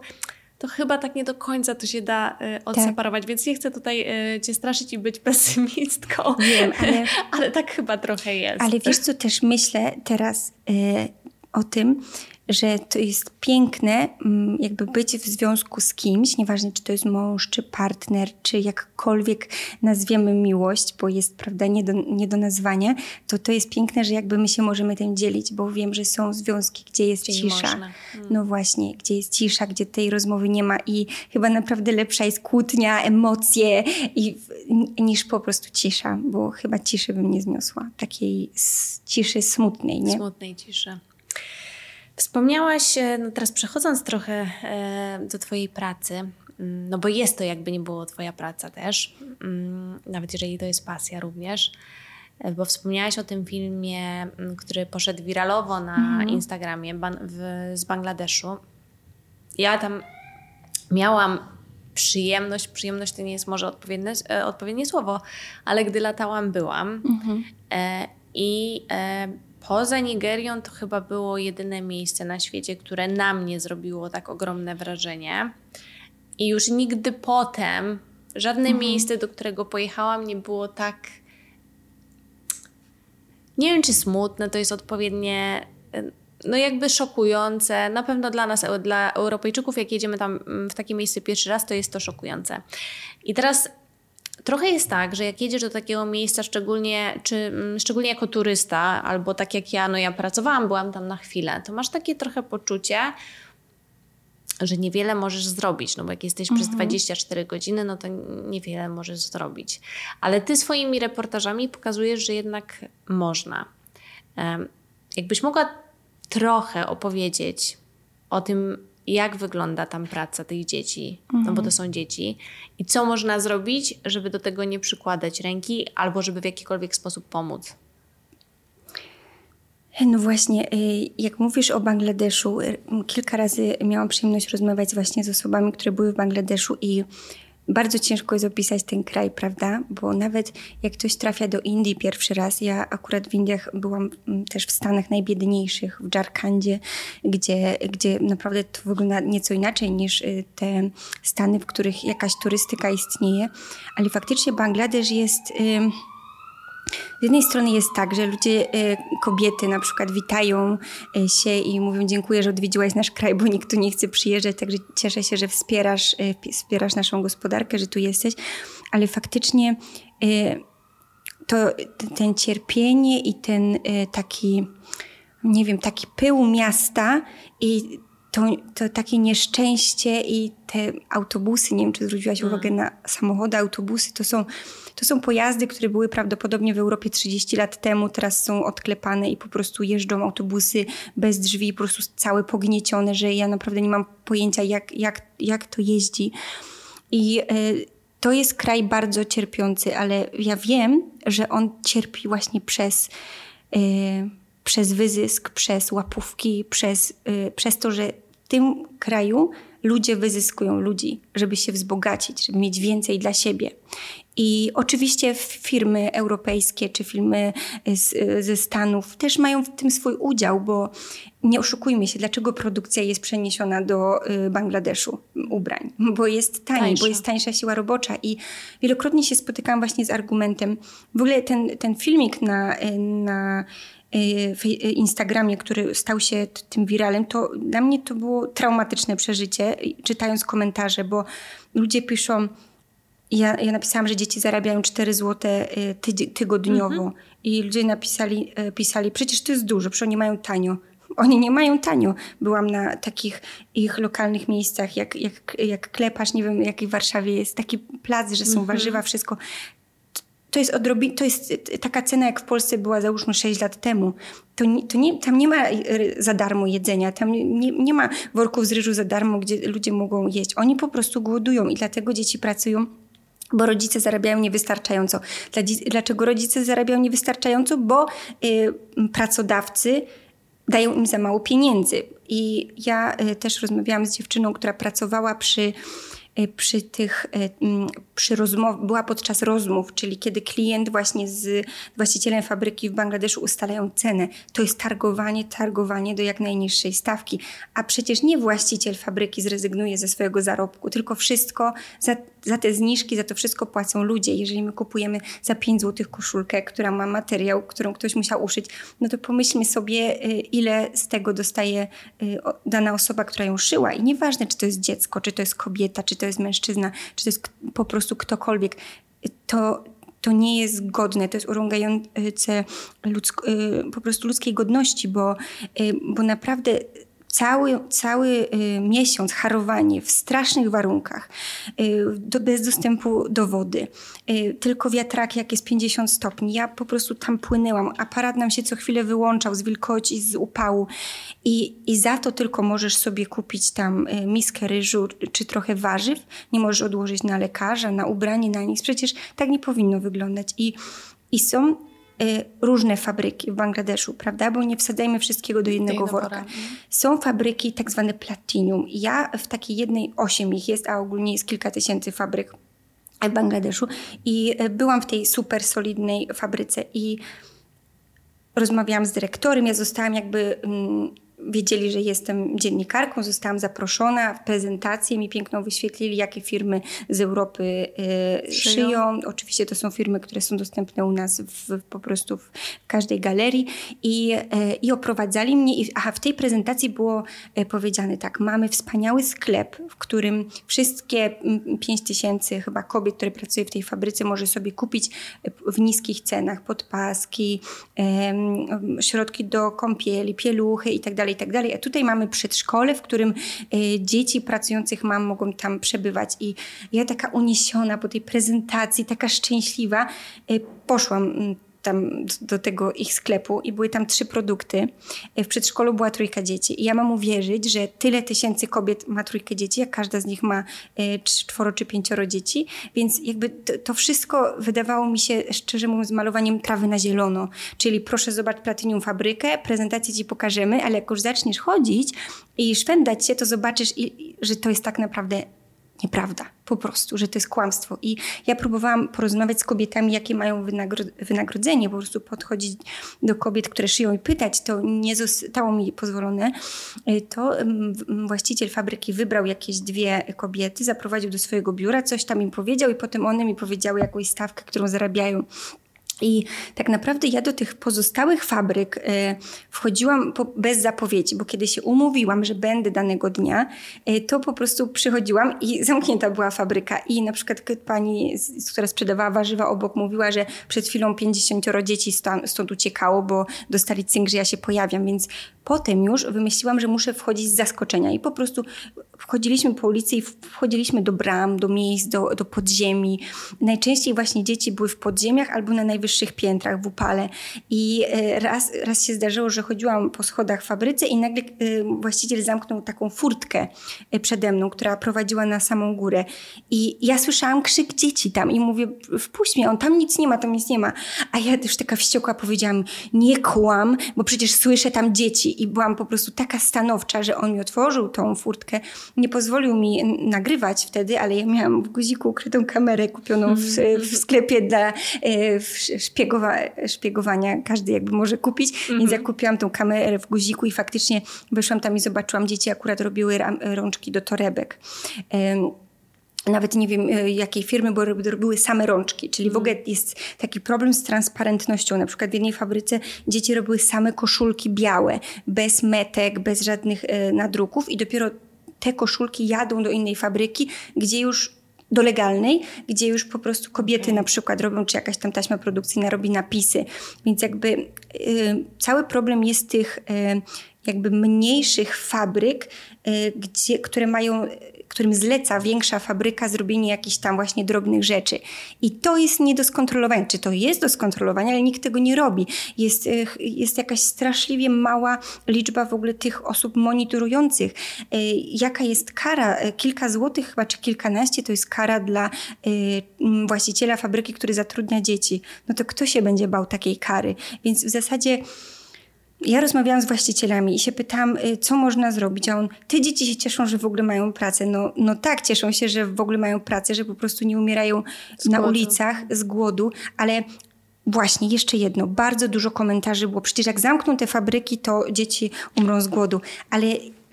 B: to chyba tak nie do końca to się da y, odseparować, tak. więc nie chcę tutaj y, cię straszyć i być pesymistką. Wiem, ale, ale tak chyba trochę jest.
A: Ale wiesz co, też myślę teraz y, o tym, że to jest piękne, mm, jakby być w związku z kimś, nieważne czy to jest mąż, czy partner, czy jakkolwiek nazwiemy miłość, bo jest, prawda, nie do, nie do nazwania, to to jest piękne, że jakby my się możemy tym dzielić, bo wiem, że są związki, gdzie jest Czyli cisza. Hmm. No właśnie, gdzie jest cisza, gdzie tej rozmowy nie ma i chyba naprawdę lepsza jest kłótnia, emocje i, niż po prostu cisza, bo chyba ciszy bym nie zniosła. Takiej ciszy smutnej, nie?
B: Smutnej ciszy. Wspomniałaś, e, no teraz przechodząc trochę e, do Twojej pracy, mm, no bo jest to jakby nie było Twoja praca też, mm, nawet jeżeli to jest pasja również. E, bo wspomniałaś o tym filmie, mm, który poszedł wiralowo na mhm. Instagramie w, z Bangladeszu. Ja tam miałam przyjemność, przyjemność to nie jest może odpowiednie, odpowiednie słowo, ale gdy latałam, byłam. Mhm. E, I e, poza Nigerią to chyba było jedyne miejsce na świecie, które na mnie zrobiło tak ogromne wrażenie. I już nigdy potem żadne mhm. miejsce, do którego pojechałam, nie było tak. Nie wiem, czy smutne to jest odpowiednie no jakby szokujące. Na pewno dla nas, dla Europejczyków, jak jedziemy tam mm, w takie miejsce pierwszy raz, to jest to szokujące. I teraz trochę jest tak, że jak jedziesz do takiego miejsca, szczególnie, czy, mm, szczególnie jako turysta, albo tak jak ja, no ja pracowałam, byłam tam na chwilę, to masz takie trochę poczucie, że niewiele możesz zrobić, no bo jak jesteś mhm. przez 24 godziny, no to niewiele możesz zrobić. Ale ty swoimi reportażami pokazujesz, że jednak można. Jakbyś mogła trochę opowiedzieć o tym, jak wygląda tam praca tych dzieci, mhm. no bo to mhm. są dzieci, i co można zrobić, żeby do tego nie przykładać ręki, albo żeby w jakikolwiek sposób pomóc.
A: No właśnie, y, jak mówisz o Bangladeszu, y, kilka razy miałam przyjemność rozmawiać właśnie z osobami, które były w Bangladeszu i bardzo ciężko jest opisać ten kraj, prawda? Bo nawet jak ktoś trafia do Indii pierwszy raz, ja akurat w Indiach byłam mm, też w Stanach najbiedniejszych, w Dżarkandzie, gdzie, gdzie naprawdę to wygląda nieco inaczej niż y, te Stany, w których jakaś turystyka istnieje, ale faktycznie Bangladesz jest... z jednej strony jest tak, że ludzie, e, kobiety na przykład witają e, się i mówią dziękuję, że odwiedziłaś nasz kraj, bo nikt tu nie chce przyjeżdżać, także cieszę się, że wspierasz, e, wspierasz naszą gospodarkę, że tu jesteś, ale faktycznie to ten cierpienie i ten taki, nie wiem, taki pył miasta i to, to takie nieszczęście i te autobusy, nie wiem czy zwróciłaś mm. uwagę na samochody, autobusy, to są, to są pojazdy, które były prawdopodobnie w Europie 30 lat temu, teraz są odklepane i po prostu jeżdżą autobusy bez drzwi, po prostu całe pogniecione, że ja naprawdę nie mam pojęcia jak, jak, jak to jeździ. I y, to jest kraj bardzo cierpiący, ale ja wiem, że on cierpi właśnie przez... Y, przez wyzysk, przez łapówki, przez, y, przez to, że tym kraju ludzie wyzyskują ludzi, żeby się wzbogacić, żeby mieć więcej dla siebie. I oczywiście firmy europejskie czy firmy z, ze Stanów też mają w tym swój udział, bo nie oszukujmy się, dlaczego produkcja jest przeniesiona do y, Bangladeszu ubrań? Bo jest taniej, tańsza. bo jest tańsza siła robocza. I wielokrotnie się spotykałam właśnie z argumentem, w ogóle ten, ten filmik na, na Y, w Instagramie, który stał się tym wiralem, to dla mnie to było traumatyczne przeżycie, czytając komentarze, bo ludzie piszą, ja, ja napisałam, że dzieci zarabiają 4 zł y, tygodniowo mhm. i ludzie napisali, pisali, przecież to jest dużo, przecież oni mają tanio. Oni nie mają tanio. Byłam na takich ich lokalnych miejscach, jak, jak, jak Klepasz, nie wiem, jaki w Warszawie jest, taki plac, że są mhm. warzywa, wszystko to jest odrobi, to jest taka cena, jak w Polsce była załóżmy 6 lat temu. To, nie, to nie, tam nie ma za darmo jedzenia, tam nie, nie ma worków z ryżu za darmo, gdzie ludzie mogą jeść. Oni po prostu głodują i dlatego dzieci pracują bo rodzice zarabiają niewystarczająco. Dlaczego rodzice zarabiają niewystarczająco? Bo y, pracodawcy dają im za mało pieniędzy. I ja y, też rozmawiałam z dziewczyną, która pracowała przy Y, przy tych, y, przy rozmow, była podczas rozmów, czyli kiedy klient właśnie z właścicielem fabryki w Bangladeszu ustalają cenę. To jest targowanie, targowanie do jak najniższej stawki. A przecież nie właściciel fabryki zrezygnuje ze swojego zarobku, tylko wszystko za, za te zniżki, za to wszystko płacą ludzie. Jeżeli my kupujemy za 5 zł koszulkę, która ma materiał, którą ktoś musiał uszyć, no to pomyślmy sobie, y, ile z tego dostaje dana osoba, która ją szyła. I nieważne, czy to jest dziecko, czy to jest kobieta, czy to jest mężczyzna, czy to jest po prostu ktokolwiek, to, to nie jest godne, to jest urągające ludzko, y, po prostu ludzkiej godności, bo, y, bo naprawdę cały, cały y, miesiąc harowanie w strasznych warunkach, y, do, bez dostępu do wody, y, tylko wiatrak jak jest 50 stopni. Ja po prostu tam płynęłam. Aparat nam się co chwilę wyłączał z wilgoci, z upału i, i za to tylko możesz sobie kupić tam miskę ryżu czy trochę warzyw. Nie możesz odłożyć na lekarza, na ubranie, na nic. Przecież tak nie powinno wyglądać. I, i są różne fabryki w Bangladeszu, prawda? Bo nie wsadzajmy wszystkiego do jednego worka. Są fabryki tak zwane platinum. Ja w takiej jednej, osiem ich jest, a ogólnie jest kilka tysięcy fabryk w Bangladeszu i y, byłam w tej super solidnej fabryce i rozmawiałam z dyrektorem, ja zostałam jakby mm, wiedzieli, że jestem dziennikarką, zostałam zaproszona w prezentację, mi piękną wyświetlili, jakie firmy z Europy y, szyją. szyją. Oczywiście to są firmy, które są dostępne u nas w, po prostu w każdej galerii i, y, i oprowadzali mnie. I, aha, w tej prezentacji było y, powiedziane tak, mamy wspaniały sklep, w którym wszystkie 5 tysięcy chyba kobiet, które pracują w tej fabryce, może sobie kupić w niskich cenach podpaski, środki do kąpieli, pieluchy i tak i tak dalej. A tutaj mamy przedszkole, w którym y, dzieci pracujących mam mogą tam przebywać. I ja taka uniesiona po tej prezentacji, taka szczęśliwa, y, poszłam mm, tam do tego ich sklepu i były tam trzy produkty. W przedszkolu była trójka dzieci. I ja mam uwierzyć, że tyle tysięcy kobiet ma trójkę dzieci, jak każda z nich ma e, czworo czy pięcioro dzieci. Więc jakby to, to wszystko wydawało mi się, szczerze mówiąc, malowaniem trawy na zielono. Czyli proszę zobacz Platynium Fabrykę, prezentację ci pokażemy, ale jak już zaczniesz chodzić i szwendać się, to zobaczysz, że to jest tak naprawdę nieprawda, po prostu, że to jest kłamstwo. I ja próbowałam porozmawiać z kobietami, jakie mają wynagro wynagrodzenie, po prostu podchodzić do kobiet, które szyją i pytać, to nie zostało mi pozwolone. Y, to właściciel fabryki wybrał jakieś dwie kobiety, zaprowadził do swojego biura, coś tam im powiedział i potem one mi powiedziały jakąś stawkę, którą zarabiają i tak naprawdę ja do tych pozostałych fabryk y, wchodziłam po, bez zapowiedzi, bo kiedy się umówiłam, że będę danego dnia, y, to po prostu przychodziłam i zamknięta była fabryka. I na przykład pani, która sprzedawała warzywa obok, mówiła, że przed chwilą 50 dzieci stąd, stąd uciekało, bo dostali cynk, że ja się pojawiam, więc potem już wymyśliłam, że muszę wchodzić z zaskoczenia i po prostu wchodziliśmy po ulicy i wchodziliśmy do bram, do miejsc, do, do podziemi. Najczęściej właśnie dzieci były w podziemiach albo na najwyższych piętrach w upale. I e, raz, raz się zdarzyło, że chodziłam po schodach w fabryce i nagle e, właściciel zamknął taką furtkę e, przede mną, która prowadziła na samą górę. I ja słyszałam krzyk dzieci tam i mówię, wpuść mnie, on tam nic nie ma, tam nic nie ma. A ja też taka wściekła powiedziałam, nie kłam, bo przecież słyszę tam dzieci. I byłam po prostu taka stanowcza, że on mi otworzył tą furtkę nie pozwolił mi nagrywać wtedy, ale ja miałam w guziku ukrytą kamerę kupioną w, mhm. w sklepie dla e, szpiegowa, szpiegowania. Każdy jakby może kupić. Więc ja mhm. kupiłam tą kamerę w guziku i faktycznie wyszłam tam i zobaczyłam, dzieci akurat robiły rączki do torebek nawet nie wiem e, jakiej firmy, bo robiły same rączki, czyli w ogóle jest taki problem z transparentnością. Na przykład w jednej fabryce dzieci robiły same koszulki białe, bez metek, bez żadnych e, nadruków i dopiero te koszulki jadą do innej fabryki, gdzie już do legalnej, gdzie już po prostu kobiety na przykład robią, czy jakaś tam taśma produkcyjna robi napisy. Więc jakby y, cały problem jest tych y, jakby mniejszych fabryk, y, gdzie, które mają którym zleca większa fabryka zrobienie jakichś tam właśnie drobnych rzeczy. I to jest nie do skontrolowania. Czy to jest do skontrolowania, ale nikt tego nie robi. Jest, e, jest jakaś straszliwie mała liczba w ogóle tych osób monitorujących. E, jaka jest kara? E, kilka złotych chyba, czy kilkanaście to jest kara dla właściciela fabryki, który zatrudnia dzieci. No to kto się będzie bał takiej kary? Więc w zasadzie ja rozmawiałam z właścicielami i się pytałam, y, co można zrobić. A on, te dzieci się cieszą, że w ogóle mają pracę. No, no tak, cieszą się, że w ogóle mają pracę, że po prostu nie umierają z na głodu. ulicach z głodu, ale Właśnie, jeszcze jedno. Bardzo dużo komentarzy było. Przecież jak zamkną te fabryki, to dzieci umrą z głodu. Ale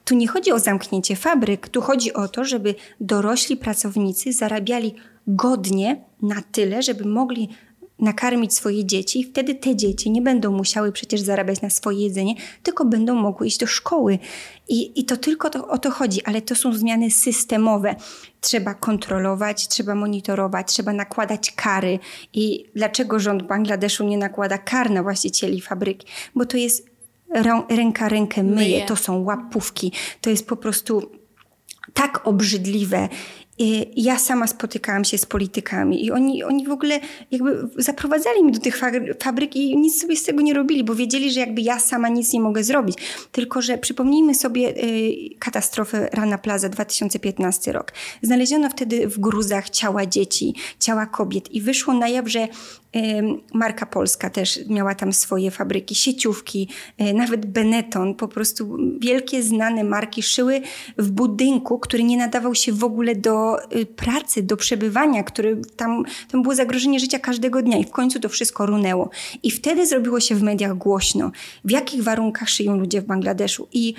A: tu nie chodzi o zamknięcie fabryk, tu chodzi o to, żeby dorośli pracownicy zarabiali godnie na tyle, żeby mogli nakarmić swoje dzieci, wtedy te dzieci nie będą musiały przecież zarabiać na swoje jedzenie, tylko będą mogły iść do szkoły. I, i to tylko to, o to chodzi, ale to są zmiany systemowe. Trzeba kontrolować, trzeba monitorować, trzeba nakładać kary. I dlaczego rząd Bangladeszu nie nakłada kar na właścicieli fabryki? Bo to jest ręka rękę myje,
B: Myje.
A: to są łapówki, to jest po prostu tak obrzydliwe. Ja sama spotykałam się z politykami i oni, oni w ogóle jakby zaprowadzali mnie do tych fa- fabryk i nic sobie z tego nie robili, bo wiedzieli, że jakby ja sama nic nie mogę zrobić. Tylko, że przypomnijmy sobie y, katastrofę Rana Plaza 2015 rok. Znaleziono wtedy w gruzach ciała dzieci, ciała kobiet i wyszło na jaw, że Marka Polska też miała tam swoje fabryki, sieciówki, y, nawet Benetton, po prostu wielkie znane marki szyły w budynku, który nie nadawał się w ogóle do y, pracy, do przebywania, który tam, tam było zagrożenie życia każdego dnia i w końcu to wszystko runęło. I wtedy zrobiło się w mediach głośno, w jakich warunkach szyją ludzie w Bangladeszu i,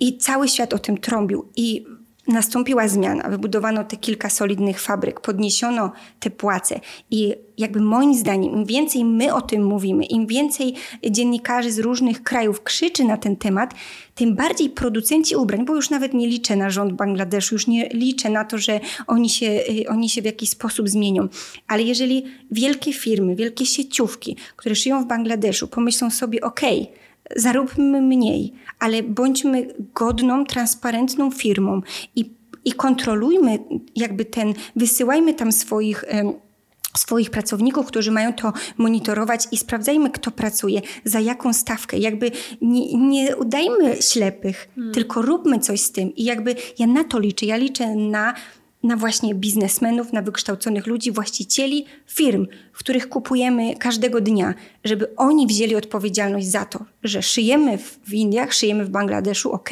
A: i cały świat o tym trąbił i Nastąpiła zmiana, wybudowano te kilka solidnych fabryk, podniesiono te płace i jakby moim zdaniem im więcej my o tym mówimy, im więcej dziennikarzy z różnych krajów krzyczy na ten temat, tym bardziej producenci ubrań, bo już nawet nie liczę na rząd Bangladeszu, już nie liczę na to, że oni się, y, oni się w jakiś sposób zmienią, ale jeżeli wielkie firmy, wielkie sieciówki, które szyją w Bangladeszu pomyślą sobie, okej, okay, zaróbmy mniej, ale bądźmy godną, transparentną firmą i, i kontrolujmy jakby ten, wysyłajmy tam swoich. swoich pracowników, którzy mają to monitorować i sprawdzajmy, kto pracuje, za jaką stawkę. Jakby nie, nie udajmy ślepych, hmm. tylko róbmy coś z tym. I jakby ja na to liczę. Ja liczę na na właśnie biznesmenów, na wykształconych ludzi, właścicieli firm, w których kupujemy każdego dnia, żeby oni wzięli odpowiedzialność za to, że szyjemy w Indiach, szyjemy w Bangladeszu, ok,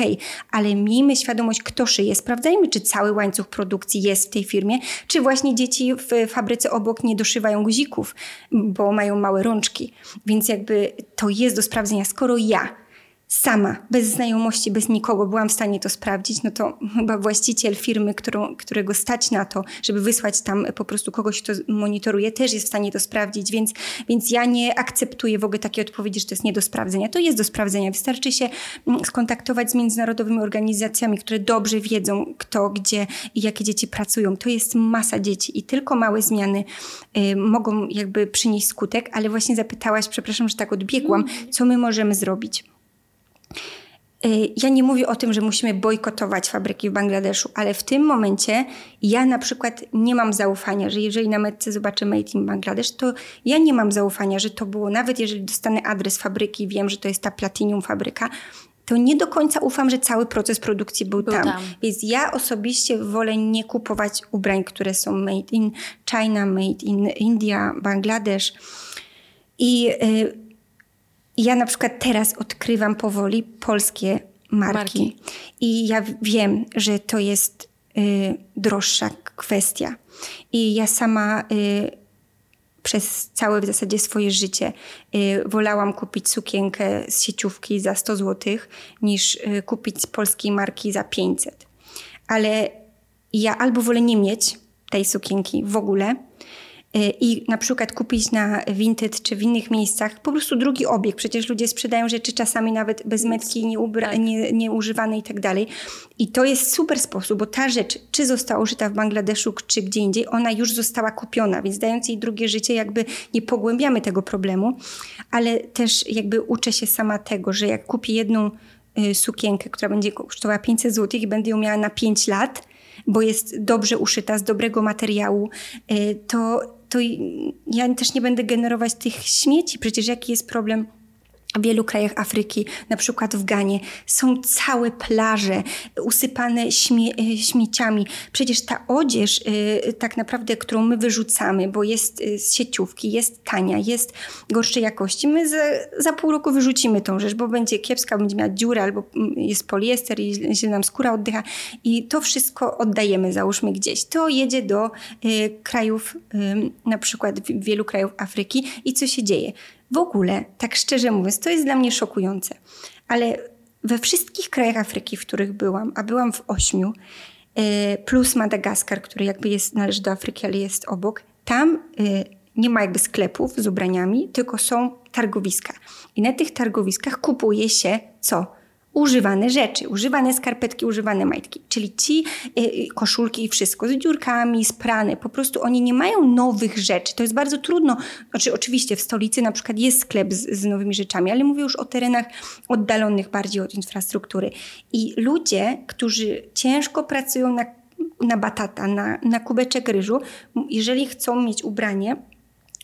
A: ale miejmy świadomość, kto szyje. Sprawdzajmy, czy cały łańcuch produkcji jest w tej firmie, czy właśnie dzieci w fabryce obok nie doszywają guzików, bo mają małe rączki. Więc jakby to jest do sprawdzenia. Skoro ja sama, bez znajomości, bez nikogo byłam w stanie to sprawdzić, no to chyba właściciel firmy, którą, którego stać na to, żeby wysłać tam po prostu kogoś, kto monitoruje, też jest w stanie to sprawdzić, więc, więc ja nie akceptuję w ogóle takiej odpowiedzi, że to jest nie do sprawdzenia. To jest do sprawdzenia. Wystarczy się mm, skontaktować z międzynarodowymi organizacjami, które dobrze wiedzą, kto, gdzie i jakie dzieci pracują. To jest masa dzieci i tylko małe zmiany y, mogą jakby przynieść skutek, ale właśnie zapytałaś, przepraszam, że tak odbiegłam, co my możemy zrobić. Y, ja nie mówię o tym, że musimy bojkotować fabryki w Bangladeszu, ale w tym momencie ja na przykład nie mam zaufania, że jeżeli na metce zobaczę Made in Bangladesh, to ja nie mam zaufania, że to było, nawet jeżeli dostanę adres fabryki i wiem, że to jest ta Platinum fabryka, to nie do końca ufam, że cały proces produkcji był, był tam. tam. Więc ja osobiście wolę nie kupować ubrań, które są made in China, made in India, Bangladesz. I y, ja na przykład teraz odkrywam powoli polskie marki. marki. I ja wiem, że to jest y, droższa kwestia. I ja sama y, przez całe w zasadzie swoje życie y, wolałam kupić sukienkę z sieciówki za 100 zł niż y, kupić polskiej marki za 500. Ale ja albo wolę nie mieć tej sukienki w ogóle, i na przykład kupić na Vinted czy w innych miejscach po prostu drugi obieg. Przecież ludzie sprzedają rzeczy czasami nawet bez metki, nieubra- tak. nie, nieużywane i tak dalej. I to jest super sposób, bo ta rzecz, czy została użyta w Bangladeszu, czy gdzie indziej, ona już została kupiona, więc dając jej drugie życie, jakby nie pogłębiamy tego problemu, ale też jakby uczę się sama tego, że jak kupię jedną y, sukienkę, która będzie kosztowała 500 zł i będę ją miała na 5 lat, bo jest dobrze uszyta, z dobrego materiału, y, to to ja też nie będę generować tych śmieci. Przecież jaki jest problem w wielu krajach Afryki, na przykład w Ganie, są całe plaże usypane śmie e, śmieciami. Przecież ta odzież, y, tak naprawdę, którą my wyrzucamy, bo jest y, z sieciówki, jest tania, jest gorszej jakości, my za, za pół roku wyrzucimy tą rzecz, bo będzie kiepska, będzie miała dziurę, albo mm, jest poliester i źle nam skóra oddycha. I to wszystko oddajemy, załóżmy gdzieś. To jedzie do krajów, na przykład wielu krajów Afryki i co się dzieje? W ogóle, tak szczerze mówiąc, to jest dla mnie szokujące, ale we wszystkich krajach Afryki, w których byłam, a byłam w ośmiu, e, plus Madagaskar, który jakby jest, należy do Afryki, ale jest obok, tam e, nie ma jakby sklepów z ubraniami, tylko są targowiska. I na tych targowiskach kupuje się co? Używane rzeczy, używane skarpetki, używane majtki, czyli ci y, y, koszulki i wszystko z dziurkami, sprane, po prostu oni nie mają nowych rzeczy. To jest bardzo trudno. Znaczy, oczywiście w stolicy na przykład jest sklep z, z nowymi rzeczami, ale mówię już o terenach oddalonych bardziej od infrastruktury. I ludzie, którzy ciężko pracują na, na batata, na, na kubeczek ryżu, jeżeli chcą mieć ubranie,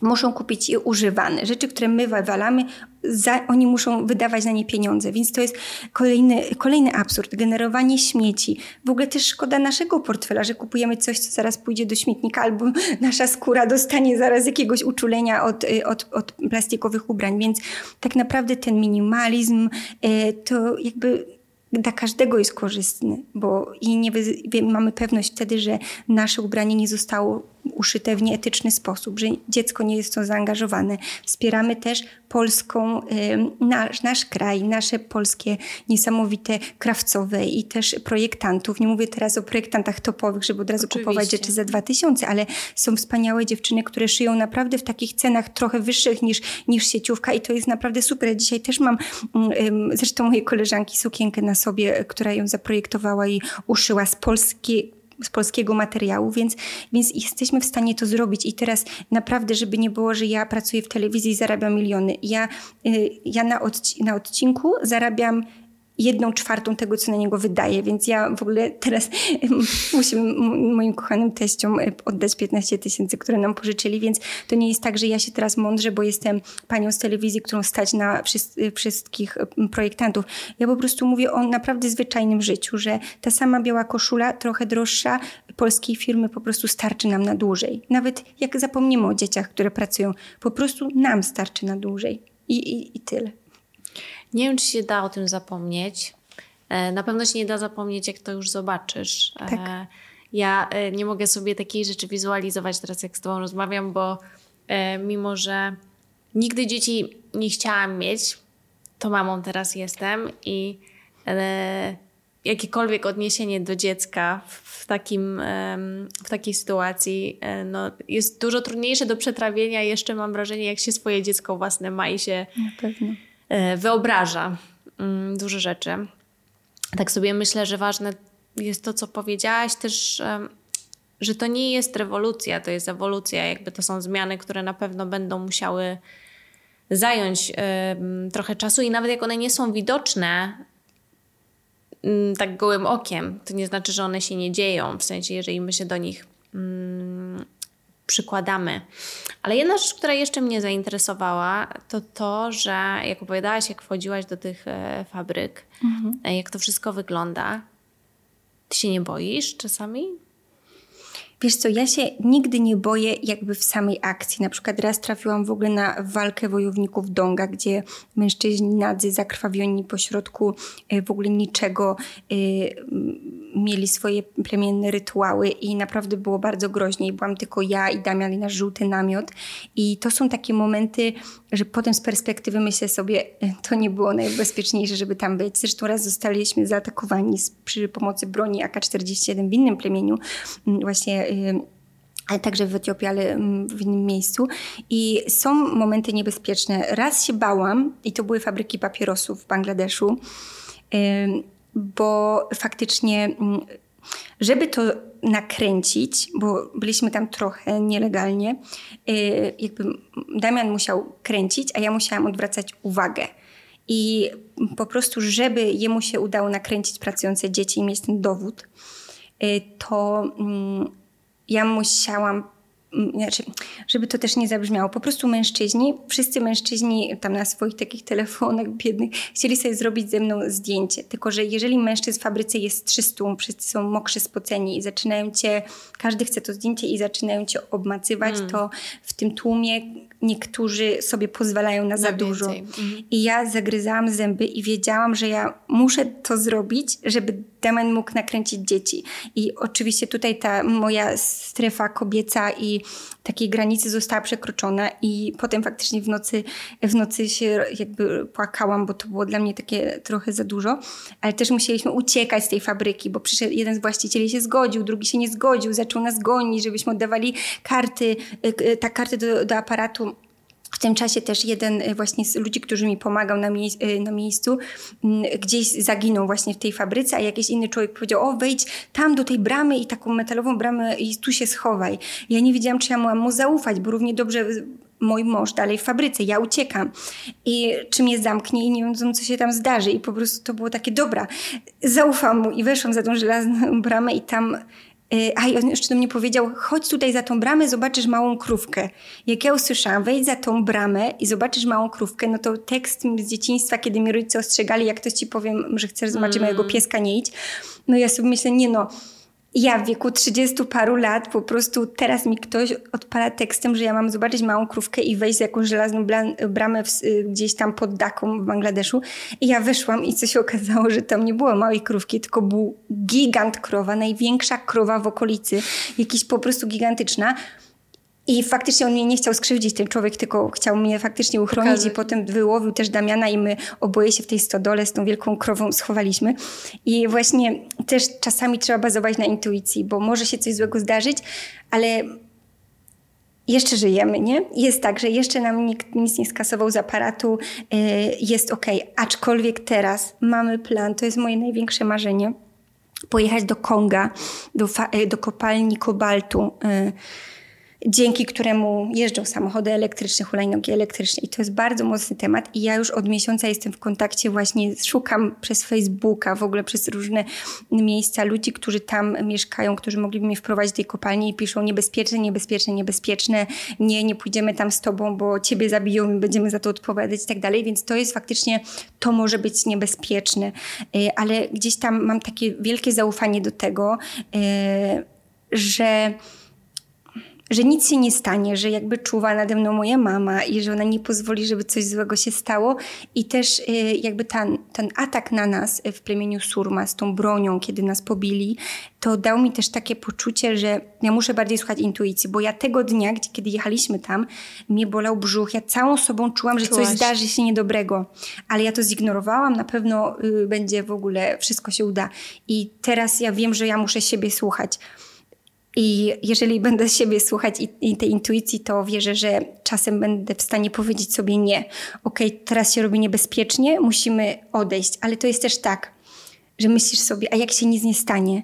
A: muszą kupić używane. Rzeczy, które my wywalamy, za, oni muszą wydawać na nie pieniądze, więc to jest kolejny, kolejny absurd. Generowanie śmieci. W ogóle też szkoda naszego portfela, że kupujemy coś, co zaraz pójdzie do śmietnika, albo nasza skóra dostanie zaraz jakiegoś uczulenia od, od, od plastikowych ubrań. Więc tak naprawdę ten minimalizm e, to jakby dla każdego jest korzystny, bo i nie mamy pewność wtedy, że nasze ubranie nie zostało uszyte w nieetyczny sposób, że dziecko nie jest w to zaangażowane. Wspieramy też polską, nasz, nasz kraj, nasze polskie niesamowite krawcowe i też projektantów. Nie mówię teraz o projektantach topowych, żeby od razu Oczywiście. kupować rzeczy za 2000, ale są wspaniałe dziewczyny, które szyją naprawdę w takich cenach trochę wyższych niż, niż sieciówka i to jest naprawdę super. Dzisiaj też mam zresztą mojej koleżanki sukienkę na sobie, która ją zaprojektowała i uszyła z polskiej z polskiego materiału, więc, więc jesteśmy w stanie to zrobić. I teraz naprawdę, żeby nie było, że ja pracuję w telewizji i zarabiam miliony. Ja, y, ja na, odci na odcinku zarabiam jedną czwartą tego, co na niego wydaje, więc ja w ogóle teraz musimy moim kochanym teściom e, oddać 15 tysięcy, które nam pożyczyli, więc to nie jest tak, że ja się teraz mądrze, bo jestem panią z telewizji, którą stać na e, wszystkich e, projektantów. Ja po prostu mówię o naprawdę zwyczajnym życiu, że ta sama biała koszula, trochę droższa, polskiej firmy po prostu starczy nam na dłużej. Nawet jak zapomnimy o dzieciach, które pracują, po prostu nam starczy na dłużej. I, i, i tyle.
B: Nie wiem, czy się da o tym zapomnieć. E, na pewno się nie da zapomnieć, jak to już zobaczysz. E, tak. Ja e, nie mogę sobie takiej rzeczy wizualizować teraz, jak z Tobą rozmawiam, bo mimo, że nigdy dzieci nie chciałam mieć, to mamą teraz jestem i jakiekolwiek odniesienie do dziecka w, takim, w takiej sytuacji no, jest dużo trudniejsze do przetrawienia. Jeszcze mam wrażenie, jak się swoje dziecko własne ma i się
A: Na pewno.
B: E, wyobraża mm, dużo rzeczy. Tak sobie myślę, że ważne jest to, co powiedziałaś też, że to nie jest rewolucja, to jest ewolucja. Jakby to są zmiany, które na pewno będą musiały zająć trochę czasu i nawet jak one nie są widoczne mm, tak gołym okiem, to nie znaczy, że one się nie dzieją. W sensie, jeżeli my się do nich mm, przykładamy. Ale jedna rzecz, która jeszcze mnie zainteresowała, to to, że jak opowiadałaś, jak wchodziłaś do tych e, fabryk, mhm. E, jak to wszystko wygląda, ty się nie boisz czasami?
A: Wiesz co, ja się nigdy nie boję jakby w samej akcji. Na przykład raz trafiłam w ogóle na walkę wojowników Donga, gdzie mężczyźni nadzy zakrwawioni pośrodku e, w ogóle niczego mieli swoje plemienne rytuały i naprawdę było bardzo groźnie. Byłam tylko ja i Damian i nasz żółty namiot. I to są takie momenty, że potem z perspektywy myślę sobie, e, to nie było najbezpieczniejsze, żeby tam być. Zresztą raz zostaliśmy zaatakowani przy pomocy broni AK-47 w innym plemieniu, właśnie ale także w Etiopii, ale w innym miejscu. I są momenty niebezpieczne. Raz się bałam, i to były fabryki papierosów w Bangladeszu, bo faktycznie, żeby to nakręcić, bo byliśmy tam trochę nielegalnie, y, jakby Damian musiał kręcić, a ja musiałam odwracać uwagę. I po prostu, żeby jemu się udało nakręcić pracujące dzieci i mieć ten dowód, y, to mm, ja musiałam znaczy, żeby to też nie zabrzmiało, po prostu mężczyźni, wszyscy mężczyźni tam na swoich takich telefonach biednych chcieli sobie zrobić ze mną zdjęcie. Tylko, że jeżeli mężczyzn w fabryce jest 300, wszyscy są mokrzy, spoceni i zaczynają cię, każdy chce to zdjęcie i zaczynają cię obmacywać, mm. to w tym tłumie niektórzy sobie pozwalają na, na za dużo. Mm. I ja zagryzałam zęby i wiedziałam, że ja muszę to zrobić, żeby Damian mógł nakręcić dzieci. I oczywiście tutaj ta moja strefa kobieca i takiej granicy została przekroczona i potem faktycznie w nocy, w nocy się jakby płakałam, bo to było dla mnie takie trochę za dużo, ale też musieliśmy uciekać z tej fabryki, bo przyszedł jeden z właścicieli się zgodził, drugi się nie zgodził, zaczął nas gonić, żebyśmy oddawali karty, y, y, ta karty do, do aparatu w tym czasie też jeden y, właśnie z ludzi, którzy mi pomagał na, mie y, na miejscu, mm, gdzieś zaginął właśnie w tej fabryce, a jakiś inny człowiek powiedział, o wejdź tam do tej bramy i taką metalową bramę i tu się schowaj. Ja nie wiedziałam, czy ja mam mu zaufać, bo równie dobrze mój mąż dalej w fabryce, ja uciekam. I czy mnie zamknie i nie wiem, co się tam zdarzy. I po prostu to było takie, dobra, zaufam mu. I weszłam za tą żelazną bramę i tam a i on jeszcze do mnie powiedział, chodź tutaj za tą bramę, zobaczysz małą krówkę. Jak ja usłyszałam, wejdź za tą bramę i zobaczysz małą krówkę, no to tekst z dzieciństwa, kiedy mi rodzice ostrzegali, jak ktoś ci powiem, że chcesz zobaczyć mm. mojego pieska, nie idź. No ja sobie myślę, nie no, ja w wieku 30 paru lat po prostu teraz mi ktoś odpala tekstem, że ja mam zobaczyć małą krówkę i wejść z jakąś żelazną bramę w, y, gdzieś tam pod Daką w Bangladeszu. I ja wyszłam i co się okazało, że tam nie było małej krówki, tylko był gigant krowa, największa krowa w okolicy, jakiś po prostu gigantyczna. I faktycznie on mnie nie chciał skrzywdzić, ten człowiek, tylko chciał mnie faktycznie uchronić i potem wyłowił też Damiana i my oboje się w tej stodole z tą wielką krową schowaliśmy. I właśnie też czasami trzeba bazować na intuicji, bo może się coś złego zdarzyć, ale jeszcze żyjemy, nie? Jest tak, że jeszcze nam nikt nic nie skasował z aparatu, yy, jest ok. Aczkolwiek teraz mamy plan, to jest moje największe marzenie, pojechać do Konga, do, y, do kopalni kobaltu. Yy, dzięki któremu jeżdżą samochody elektryczne, hulajnogi elektryczne. I to jest bardzo mocny temat. I ja już od miesiąca jestem w kontakcie, właśnie szukam przez Facebooka, w ogóle przez różne miejsca ludzi, którzy tam mieszkają, którzy mogliby mnie wprowadzić do tej kopalni i piszą niebezpieczne, niebezpieczne, niebezpieczne, nie, nie pójdziemy tam z tobą, bo ciebie zabiją i będziemy za to odpowiadać i tak dalej. Więc to jest faktycznie, to może być niebezpieczne. Y, ale gdzieś tam mam takie wielkie zaufanie do tego, y, że że nic się nie stanie, że jakby czuwa nade mną moja mama i że ona nie pozwoli, żeby coś złego się stało. I też y, jakby ten, ten atak na nas w plemieniu Surma z tą bronią, kiedy nas pobili, to dał mi też takie poczucie, że ja muszę bardziej słuchać intuicji, bo ja tego dnia, gdzie, kiedy jechaliśmy tam, mnie bolał brzuch, ja całą sobą czułam, że Czułaś. coś zdarzy się niedobrego, ale ja to zignorowałam, na pewno y, będzie w ogóle, wszystko się uda. I teraz ja wiem, że ja muszę siebie słuchać. I jeżeli będę siebie słuchać i, i, tej intuicji, to wierzę, że czasem będę w stanie powiedzieć sobie nie. Okej, okay, teraz się robi niebezpiecznie, musimy odejść. Ale to jest też tak, że myślisz sobie, a jak się nic nie stanie?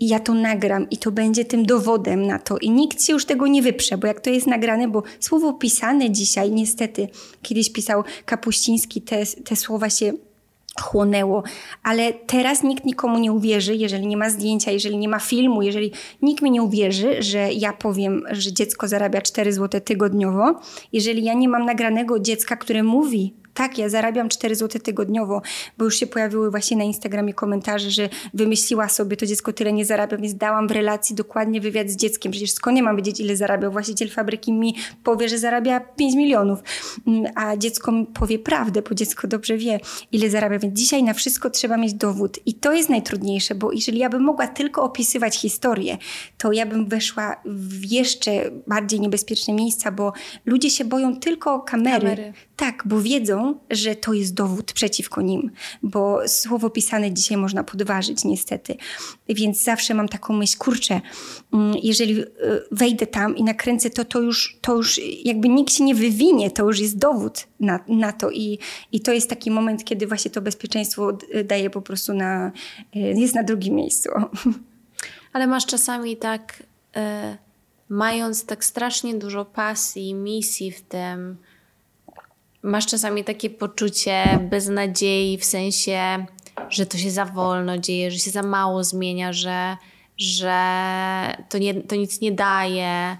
A: I ja to nagram i to będzie tym dowodem na to. I nikt się już tego nie wyprze, bo jak to jest nagrane, bo słowo pisane dzisiaj, niestety, kiedyś pisał Kapuściński, te, te słowa się chłonęło, ale teraz nikt nikomu nie uwierzy, jeżeli nie ma zdjęcia, jeżeli nie ma filmu, jeżeli nikt mi nie uwierzy, że ja powiem, że dziecko zarabia 4 zł tygodniowo, jeżeli ja nie mam nagranego dziecka, które mówi tak, ja zarabiam 4 zł tygodniowo, bo już się pojawiły właśnie na Instagramie komentarze, że wymyśliła sobie, to dziecko tyle nie zarabia, więc dałam w relacji dokładnie wywiad z dzieckiem. Przecież skąd nie mam wiedzieć, ile zarabiał? Właściciel fabryki mi powie, że zarabia 5 milionów, mm, a dziecko mi powie prawdę, bo dziecko dobrze wie, ile zarabia. Więc dzisiaj na wszystko trzeba mieć dowód. I to jest najtrudniejsze, bo jeżeli ja bym mogła tylko opisywać historię, to ja bym weszła w jeszcze bardziej niebezpieczne miejsca, bo ludzie się boją tylko kamery. kamery. Tak, bo wiedzą, że to jest dowód przeciwko nim, bo słowo pisane dzisiaj można podważyć niestety. Więc zawsze mam taką myśl, kurczę, mm, jeżeli e, wejdę tam i nakręcę to, to już, to już jakby nikt się nie wywinie, to już jest dowód na, na to I, i to jest taki moment, kiedy właśnie to bezpieczeństwo daje po prostu na, e, jest na drugim miejscu.
B: Ale masz czasami tak, y, mając tak strasznie dużo pasji, misji w tym, masz czasami takie poczucie beznadziei w sensie, że to się za wolno dzieje, że się za mało zmienia, że, że to, nie, to nic nie daje.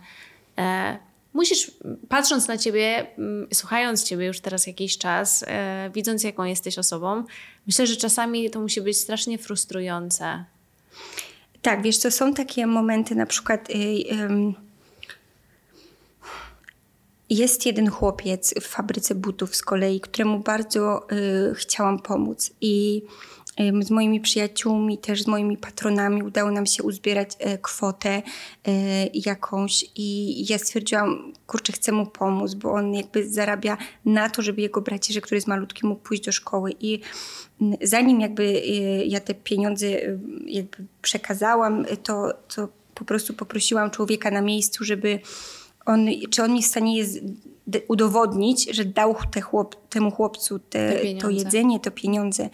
B: E, musisz, patrząc na ciebie, słuchając ciebie już teraz jakiś czas, e, widząc jaką jesteś osobą, myślę, że czasami to musi być strasznie frustrujące.
A: Tak, wiesz, to są takie momenty na przykład. Yy jest jeden chłopiec w fabryce butów z kolei, któremu bardzo y, chciałam pomóc i z moimi przyjaciółmi, też z moimi patronami udało nam się uzbierać y, kwotę y, jakąś i ja stwierdziłam, kurczę, chcę mu pomóc, bo on jakby zarabia na to, żeby jego braciszek, który jest malutki, mógł pójść do szkoły i zanim jakby y, ja te pieniądze y, jakby przekazałam, to, to po prostu poprosiłam człowieka na miejscu, żeby on, czy on mi w stanie jest udowodnić, że dał te chłop, temu chłopcu te,
B: te
A: to jedzenie, to pieniądze.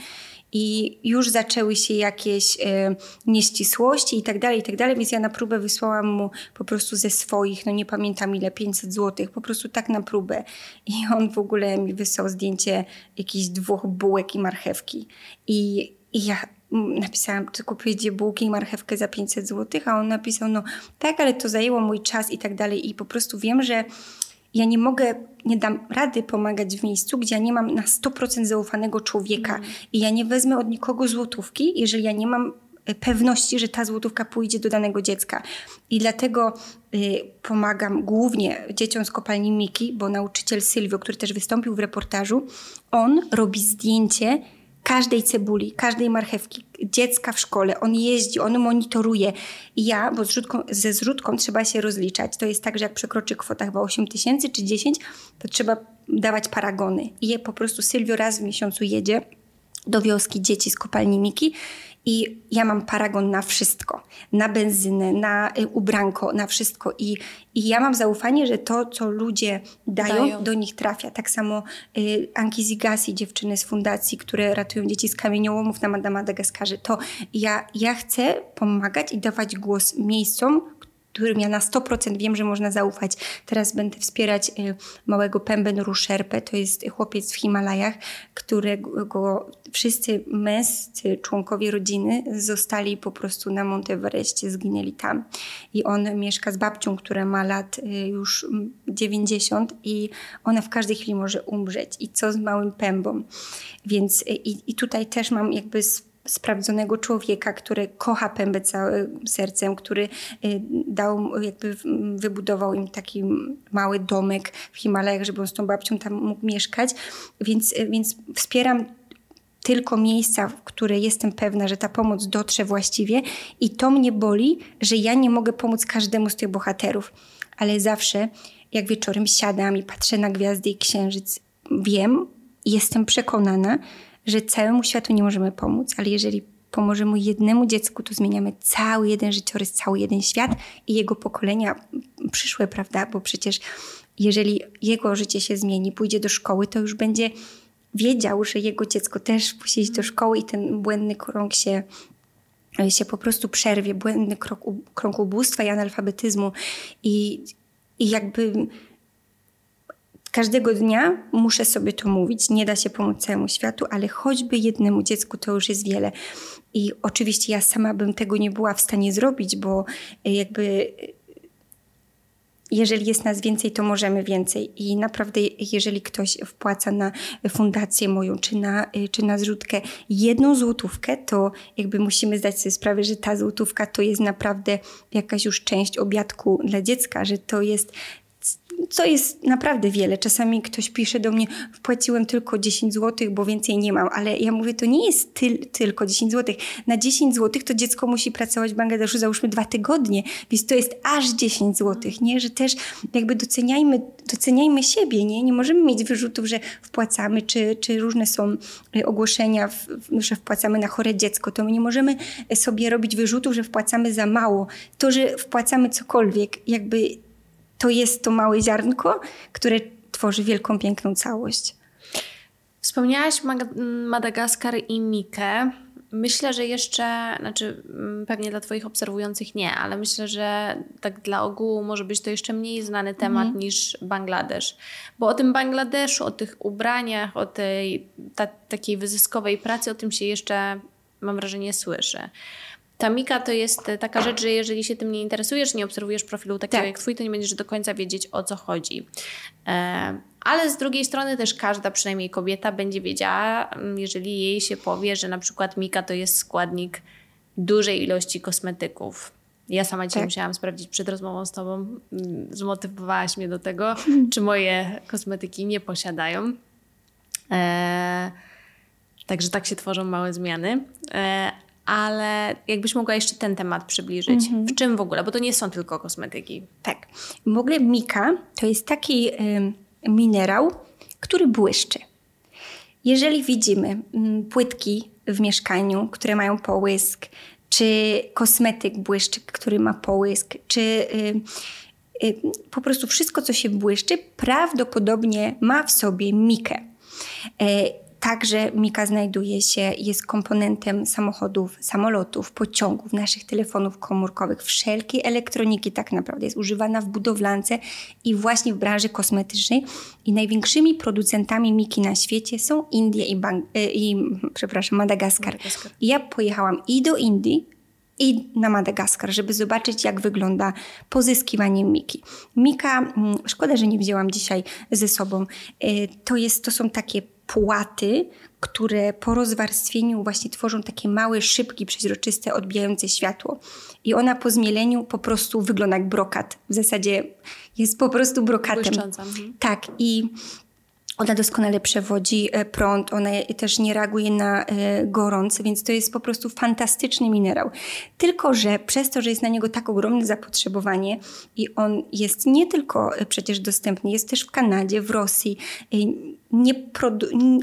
A: I już zaczęły się jakieś e, nieścisłości i tak dalej, i tak dalej, więc ja na próbę wysłałam mu po prostu ze swoich, no nie pamiętam ile, 500 złotych, po prostu tak na próbę. I on w ogóle mi wysłał zdjęcie jakichś dwóch bułek i marchewki. I, i ja napisałam, czy kupujecie bułki i marchewkę za 500 zł, a on napisał, no tak, ale to zajęło mój czas i tak dalej. I po prostu wiem, że ja nie mogę, nie dam rady pomagać w miejscu, gdzie ja nie mam na 100% zaufanego człowieka mm. i ja nie wezmę od nikogo złotówki, jeżeli ja nie mam e, pewności, że ta złotówka pójdzie do danego dziecka. I dlatego y, pomagam głównie dzieciom z kopalni Miki, bo nauczyciel Sylwio, który też wystąpił w reportażu, on robi zdjęcie każdej cebuli, każdej marchewki, dziecka w szkole. On jeździ, on monitoruje. I ja, bo zrzutką, ze zrzutką trzeba się rozliczać. To jest tak, że jak przekroczy kwota chyba 8 tysięcy czy 10, to trzeba dawać paragony. I je po prostu Sylwio raz w miesiącu jedzie do wioski dzieci z kopalni Miki i ja mam paragon na wszystko. Na benzynę, na y, ubranko, na wszystko. I, I ja mam zaufanie, że to, co ludzie dają, dają. do nich trafia. Tak samo y, Anki Zigasi, dziewczyny z fundacji, które ratują dzieci z kamieniołomów na Madagaskarze. To ja, ja chcę pomagać i dawać głos miejscom, którym ja na 100% wiem, że można zaufać. Teraz będę wspierać y, małego Pembenuru Sherpę, to jest chłopiec w Himalajach, którego wszyscy męscy członkowie rodziny zostali po prostu na Monteverestie, zginęli tam. I on mieszka z babcią, która ma lat y, już 90 i ona w każdej chwili może umrzeć. I co z małym pębą? Więc y, i, i tutaj też mam jakby sprawdzonego człowieka, który kocha pębę całym sercem, który y, dał, jakby wybudował im taki mały domek w Himalajach, żeby on z tą babcią tam mógł mieszkać. Więc, więc wspieram tylko miejsca, w które jestem pewna, że ta pomoc dotrze właściwie i to mnie boli, że ja nie mogę pomóc każdemu z tych bohaterów. Ale zawsze, jak wieczorem siadam i patrzę na gwiazdy i księżyc, wiem, jestem przekonana, że całemu światu nie możemy pomóc, ale jeżeli pomożemy jednemu dziecku, to zmieniamy cały jeden życiorys, cały jeden świat i jego pokolenia przyszłe, prawda? Bo przecież jeżeli jego życie się zmieni, pójdzie do szkoły, to już będzie wiedział, że jego dziecko też musi iść do szkoły i ten błędny krąg się się po prostu przerwie, błędny krąg, krąg ubóstwa i analfabetyzmu. I, i jakby Każdego dnia muszę sobie to mówić. Nie da się pomóc całemu światu, ale choćby jednemu dziecku to już jest wiele. I oczywiście ja sama bym tego nie była w stanie zrobić, bo jakby jeżeli jest nas więcej, to możemy więcej. I naprawdę, jeżeli ktoś wpłaca na fundację moją, czy na, czy na zrzutkę jedną złotówkę, to jakby musimy zdać sobie sprawę, że ta złotówka to jest naprawdę jakaś już część obiadku dla dziecka, że to jest co jest naprawdę wiele. Czasami ktoś pisze do mnie, wpłaciłem tylko 10 zł, bo więcej nie mam, ale ja mówię, to nie jest tyl, tylko 10 zł. Na 10 zł to dziecko musi pracować w Bangladeszu załóżmy dwa tygodnie, więc to jest aż 10 zł, nie? Że też jakby doceniajmy, doceniajmy siebie, nie? Nie możemy mieć wyrzutów, że wpłacamy, czy, czy różne są y, ogłoszenia, że wpłacamy na chore dziecko, to my nie możemy sobie robić wyrzutów, że wpłacamy za mało. To, że wpłacamy cokolwiek, jakby to jest to małe ziarnko, które tworzy wielką, piękną całość.
B: Wspomniałaś Madagaskar i Mikę. Myślę, że jeszcze, znaczy mm, pewnie dla Twoich obserwujących nie, ale myślę, że tak dla ogółu może być to jeszcze mniej znany temat mm. niż Bangladesz. Bo o tym Bangladeszu, o tych ubraniach, o tej ta, takiej wyzyskowej pracy, o tym się jeszcze, mam wrażenie, słyszy. Tamika to jest taka rzecz, że jeżeli się tym nie interesujesz, nie obserwujesz profilu takiego tak. jak twój, to nie będziesz do końca wiedzieć o co chodzi. E, ale z drugiej strony też każda, przynajmniej kobieta, będzie wiedziała, mm, jeżeli jej się powie, że na przykład Mika to jest składnik dużej ilości kosmetyków. Ja sama dzisiaj tak. musiałam sprawdzić przed rozmową z Tobą, mm, zmotywowałaś mnie do tego, czy moje kosmetyki nie posiadają. E, także tak się tworzą małe zmiany. E, ale jakbyś mogła jeszcze ten temat przybliżyć. -hmm. W czym w ogóle? Bo to nie są tylko kosmetyki.
A: Tak. W ogóle mika to jest taki y, minerał, który błyszczy. Jeżeli widzimy y, płytki w mieszkaniu, które mają połysk, czy kosmetyk błyszczy, który ma połysk, czy y, y, po prostu wszystko, co się błyszczy, prawdopodobnie ma w sobie mikę. Także Mika znajduje się, jest komponentem samochodów, samolotów, pociągów, naszych telefonów komórkowych, wszelkiej elektroniki tak naprawdę jest używana w budowlance i właśnie w branży kosmetycznej. I największymi producentami Miki na świecie są Indie i, Bang- e, i przepraszam, Madagaskar.
B: Madagaskar.
A: I ja pojechałam i do Indii, i na Madagaskar, żeby zobaczyć, jak wygląda pozyskiwanie Miki. Mika, mm, szkoda, że nie wzięłam dzisiaj ze sobą, e, to, jest, to są takie płaty, które po rozwarstwieniu właśnie tworzą takie małe szybki przeźroczyste, odbijające światło. I ona po zmieleniu po prostu wygląda jak brokat. W zasadzie jest po prostu brokatem.
B: Błyszcząca. Mhm.
A: Tak. I ona doskonale przewodzi e, prąd, ona też nie reaguje na e, gorące, więc to jest po prostu fantastyczny minerał. Tylko, że przez to, że jest na niego tak ogromne zapotrzebowanie i on jest nie tylko e, przecież dostępny, jest też w Kanadzie, w Rosji. Nie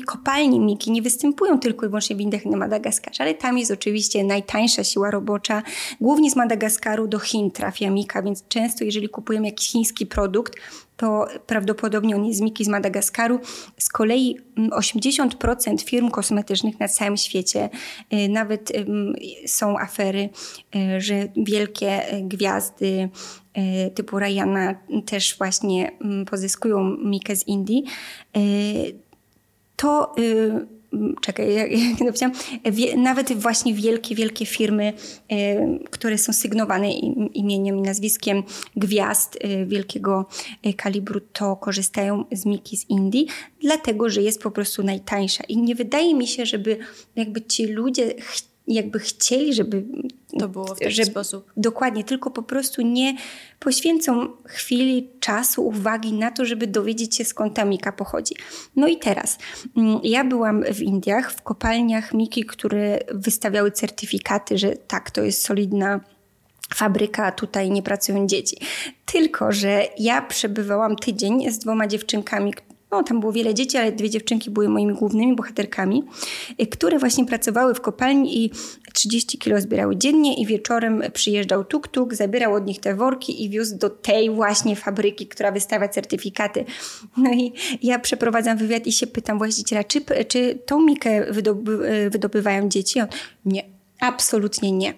A: kopalnie Miki nie występują tylko i wyłącznie w Indiach na Madagaskarze, ale tam jest oczywiście najtańsza siła robocza. Głównie z Madagaskaru do Chin trafia Mika, więc często jeżeli kupujemy jakiś chiński produkt, to prawdopodobnie on jest z Madagaskaru. Z kolei 80% firm kosmetycznych na całym świecie, y, nawet są afery, y, że wielkie gwiazdy y, typu Ryana też właśnie pozyskują Mikę z Indii. To czekaj, jak, jak napisałam, wie, nawet właśnie wielkie, wielkie firmy, y, które są sygnowane im, imieniem i nazwiskiem gwiazd y, wielkiego y, kalibru, to korzystają z Miki z Indii, dlatego, że jest po prostu najtańsza. I nie wydaje mi się, żeby jakby ci ludzie chcieli jakby chcieli, żeby
B: to było w taki
A: żeby,
B: sposób.
A: Dokładnie, tylko po prostu nie poświęcą chwili, czasu, uwagi na to, żeby dowiedzieć się skąd ta Mika pochodzi. No i teraz, mm, ja byłam w Indiach, w kopalniach Miki, które wystawiały certyfikaty, że tak, to jest solidna fabryka, tutaj nie pracują dzieci. Tylko, że ja przebywałam tydzień z dwoma dziewczynkami, no, tam było wiele dzieci, ale dwie dziewczynki były moimi głównymi bohaterkami, y, które właśnie pracowały w kopalni i 30 kilo zbierały dziennie i wieczorem przyjeżdżał tuk-tuk, zabierał od nich te worki i wiózł do tej właśnie fabryki, która wystawia certyfikaty. No i ja przeprowadzam wywiad i się pytam właściciela, czy, czy tą mikę y, wydobywają dzieci? On, nie, Absolutnie nie.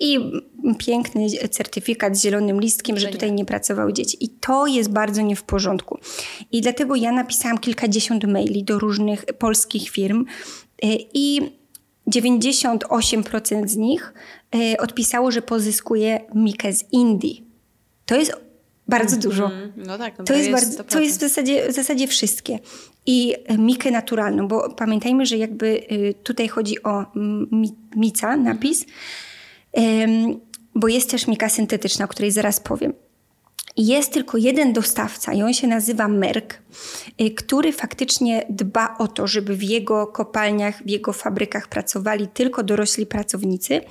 A: I piękny certyfikat z zielonym listkiem, że, że tutaj nie pracowały dzieci. I to jest bardzo nie w porządku. I dlatego ja napisałam kilkadziesiąt maili do różnych polskich firm i 98% z nich e, odpisało, że pozyskuje mikę z Indii. To jest bardzo mm -hmm. dużo.
B: No tak, no
A: to, jest bardzo, to jest w zasadzie, w zasadzie wszystkie. I mikę naturalną, bo pamiętajmy, że jakby y, tutaj chodzi o mica, napis, bo jest też mika syntetyczna, o której zaraz powiem. Jest tylko jeden dostawca i on się nazywa Merck, y, który faktycznie dba o to, żeby w jego kopalniach, w jego fabrykach pracowali tylko dorośli pracownicy y,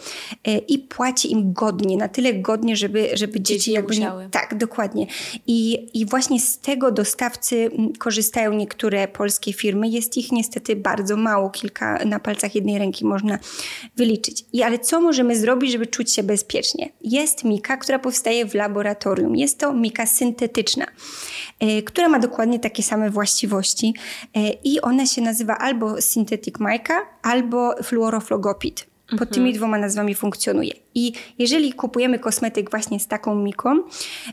A: i płaci im godnie, na tyle godnie, żeby, żeby dzieci, dzieci jakby
B: nie...
A: Tak, dokładnie. I, I właśnie z tego dostawcy korzystają niektóre polskie firmy. Jest ich niestety bardzo mało, kilka na palcach jednej ręki można wyliczyć. I ale co możemy zrobić, żeby czuć się bezpiecznie? Jest mika, która powstaje w laboratorium. Jest to mika syntetyczna, e, która ma dokładnie takie same właściwości e, i ona się nazywa albo synthetic mica, albo fluoroflogopid. Pod tymi mhm. dwoma nazwami funkcjonuje. I jeżeli kupujemy kosmetyk właśnie z taką miką,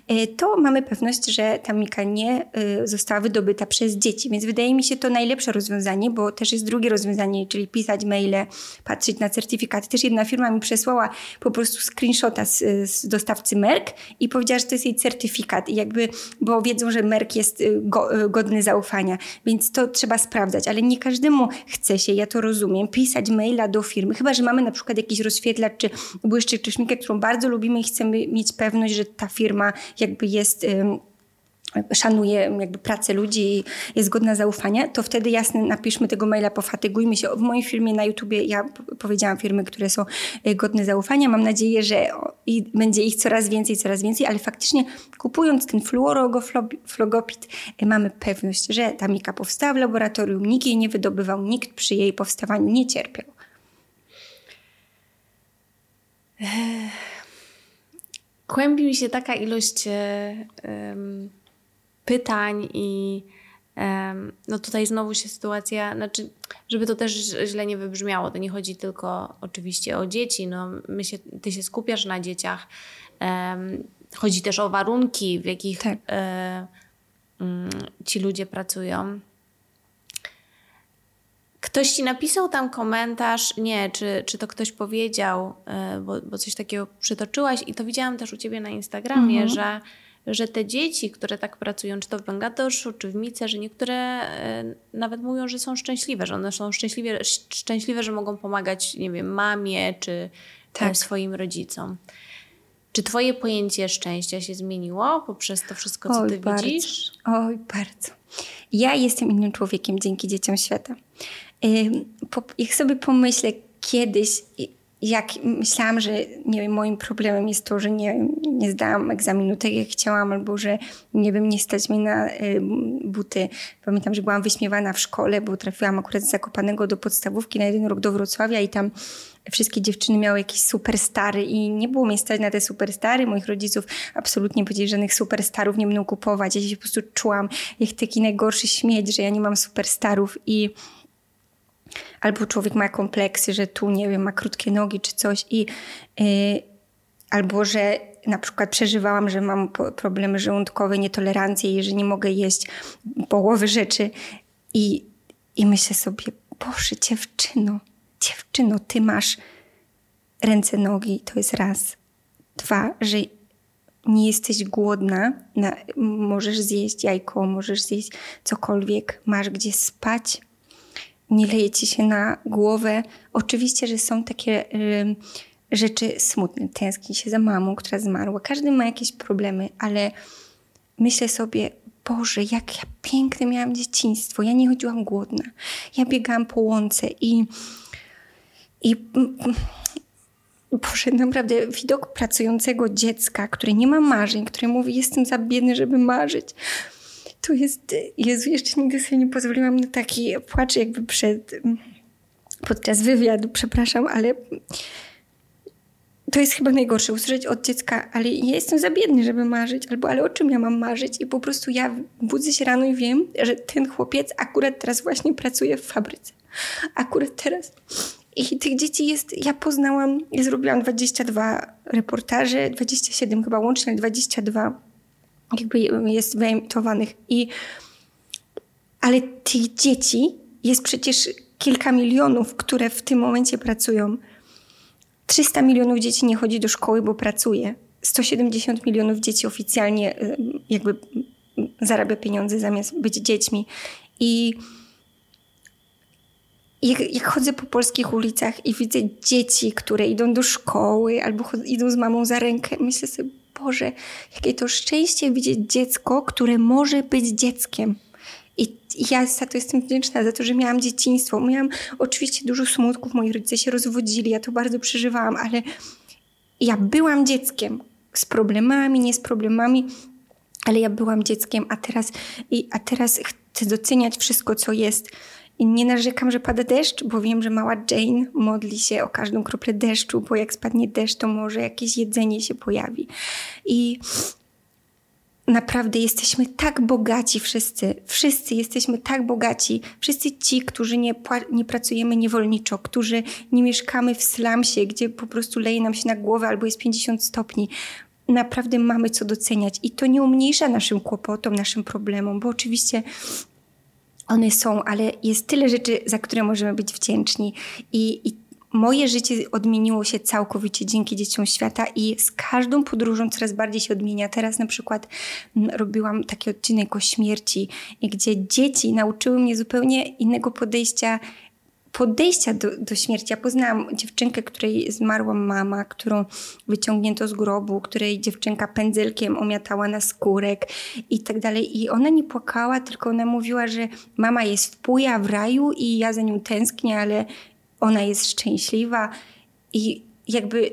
A: e, to mamy pewność, że ta mika nie e, została wydobyta przez dzieci. Więc wydaje mi się to najlepsze rozwiązanie, bo też jest drugie rozwiązanie, czyli pisać maile, patrzeć na certyfikaty. Też jedna firma mi przesłała po prostu screenshota z, z dostawcy Merck i powiedziała, że to jest jej certyfikat. I jakby, bo wiedzą, że Merck jest e, go, godny zaufania, więc to trzeba sprawdzać. Ale nie każdemu chce się, ja to rozumiem, pisać maila do firmy, chyba że mamy na przykład jakiś rozświetlacz czy błyszczy czy Czeszmikę, którą bardzo lubimy i chcemy mieć pewność, że ta firma jakby jest szanuje jakby pracę ludzi i jest godna zaufania, to wtedy jasne napiszmy tego maila, pofatygujmy się. W moim filmie na YouTubie ja powiedziałam firmy, które są y, godne zaufania. Mam nadzieję, że będzie ich coraz więcej, coraz więcej, ale faktycznie kupując ten fluoroflogopid y, mamy pewność, że ta mika powstała w laboratorium, nikt jej nie wydobywał, nikt przy jej powstawaniu nie cierpiał.
B: Kłębi mi się taka ilość um, pytań i no tutaj znowu się sytuacja, znaczy, żeby to też źle nie wybrzmiało, to nie chodzi tylko oczywiście o dzieci, no my się, ty się skupiasz na dzieciach, chodzi też o warunki, w jakich tak. e, um, ci ludzie pracują. Ktoś ci napisał tam komentarz, nie, czy, czy to ktoś powiedział, e, bo, bo coś takiego przytoczyłaś i to widziałam też u ciebie na Instagramie, mhm. że, że te dzieci, które tak pracują, czy to w Bangladeszu, czy w Mice, że niektóre e, nawet mówią, że są szczęśliwe, że one są szczęśliwe, szczęśliwe że mogą pomagać, nie wiem, mamie, czy e, tak. swoim rodzicom. Czy twoje pojęcie szczęścia się zmieniło poprzez to wszystko, co Oj, ty bardzo. widzisz?
A: Oj, bardzo. Ja jestem innym człowiekiem dzięki dzieciom świata jak sobie pomyślę kiedyś, jak myślałam, że nie wiem, moim problemem jest to, że nie, nie zdałam egzaminu tak jak chciałam, albo że nie wiem, nie stać mi na buty. Pamiętam, że byłam wyśmiewana w szkole, bo trafiłam akurat z Zakopanego do podstawówki na jeden rok do Wrocławia i tam wszystkie dziewczyny miały jakieś superstary i nie było mnie stać na te superstary. Moich rodziców absolutnie powiedzieli, że żadnych superstarów nie będą kupować. Ja się po prostu czułam jak taki najgorszy śmieć, że ja nie mam superstarów i albo człowiek ma kompleksy, że tu, nie wiem, ma krótkie nogi czy coś i yy, albo że na przykład przeżywałam, że mam problemy żołądkowe, nietolerancje i że nie mogę jeść połowy rzeczy i, i myślę sobie, Boże, dziewczyno, dziewczyno, ty masz ręce, nogi, to jest raz. Dwa, że nie jesteś głodna, na, możesz zjeść jajko, możesz zjeść cokolwiek, masz gdzie spać, nie leje ci się na głowę. Oczywiście, że są takie rzeczy smutne. Tęskni się za mamą, która zmarła. Każdy ma jakieś problemy, ale myślę sobie, Boże, jak ja piękne miałam dzieciństwo. Ja nie chodziłam głodna. Ja biegałam po łące i, i Boże, naprawdę widok pracującego dziecka, które nie ma marzeń, które mówi, jestem za biedny, żeby marzyć to jest, Jezu, jeszcze nigdy sobie nie pozwoliłam na taki płacz jakby przed, podczas wywiadu, przepraszam, ale to jest chyba najgorsze, usłyszeć od dziecka, ale ja jestem za biedny, żeby marzyć, albo ale o czym ja mam marzyć? I po prostu ja budzę się rano i wiem, że ten chłopiec akurat teraz właśnie pracuje w fabryce. Akurat teraz. I tych dzieci jest, ja poznałam, ja zrobiłam 22 reportaże, 27 chyba łącznie, 22 jakby jest wyemitowanych. I, ale tych dzieci jest przecież kilka milionów, które w tym momencie pracują. 300 milionów dzieci nie chodzi do szkoły, bo pracuje. 170 milionów dzieci oficjalnie jakby zarabia pieniądze zamiast być dziećmi. I jak, jak, chodzę po polskich ulicach i widzę dzieci, które idą do szkoły albo idą z mamą za rękę, myślę sobie, Boże, jakie to szczęście widzieć dziecko, które może być dzieckiem. I ja za to jestem wdzięczna, za to, że miałam dzieciństwo. Miałam oczywiście dużo smutków, moi rodzice się rozwodzili, ja to bardzo przeżywałam, ale ja byłam dzieckiem z problemami, nie z problemami, ale ja byłam dzieckiem, a teraz, a teraz chcę doceniać wszystko, co jest. I nie narzekam, że pada deszcz, bo wiem, że mała Jane modli się o każdą kroplę deszczu, bo jak spadnie deszcz, to może jakieś jedzenie się pojawi. I naprawdę jesteśmy tak bogaci wszyscy. Wszyscy jesteśmy tak bogaci. Wszyscy ci, którzy nie, nie pracujemy niewolniczo, którzy nie mieszkamy w slamsie, gdzie po prostu leje nam się na głowę albo jest 50 stopni. Naprawdę mamy co doceniać i to nie umniejsza naszym kłopotom, naszym problemom, bo oczywiście one są, ale jest tyle rzeczy, za które możemy być wdzięczni. I, i moje życie odmieniło się całkowicie dzięki dzieciom świata i z każdą podróżą coraz bardziej się odmienia. Teraz na przykład mm, robiłam taki odcinek o śmierci, gdzie dzieci nauczyły mnie zupełnie innego podejścia podejścia do, do śmierci. Ja poznałam dziewczynkę, której zmarła mama, którą wyciągnięto z grobu, której dziewczynka pędzelkiem omiatała na skórek i tak dalej. I ona nie płakała, tylko ona mówiła, że mama jest w puja w raju i ja za nią tęsknię, ale ona jest szczęśliwa. I jakby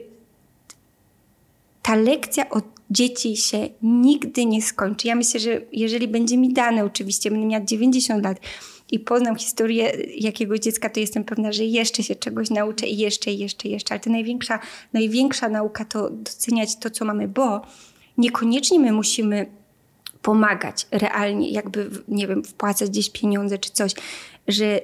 A: ta lekcja od dzieci się nigdy nie skończy. Ja myślę, że jeżeli będzie mi dane, oczywiście, będę miała 90 lat i poznam historię jakiegoś dziecka, to jestem pewna, że jeszcze się czegoś nauczę i jeszcze, i jeszcze, i jeszcze. Ale to największa, największa nauka to doceniać to, co mamy, bo niekoniecznie my musimy pomagać realnie, jakby, nie wiem, wpłacać gdzieś pieniądze czy coś, że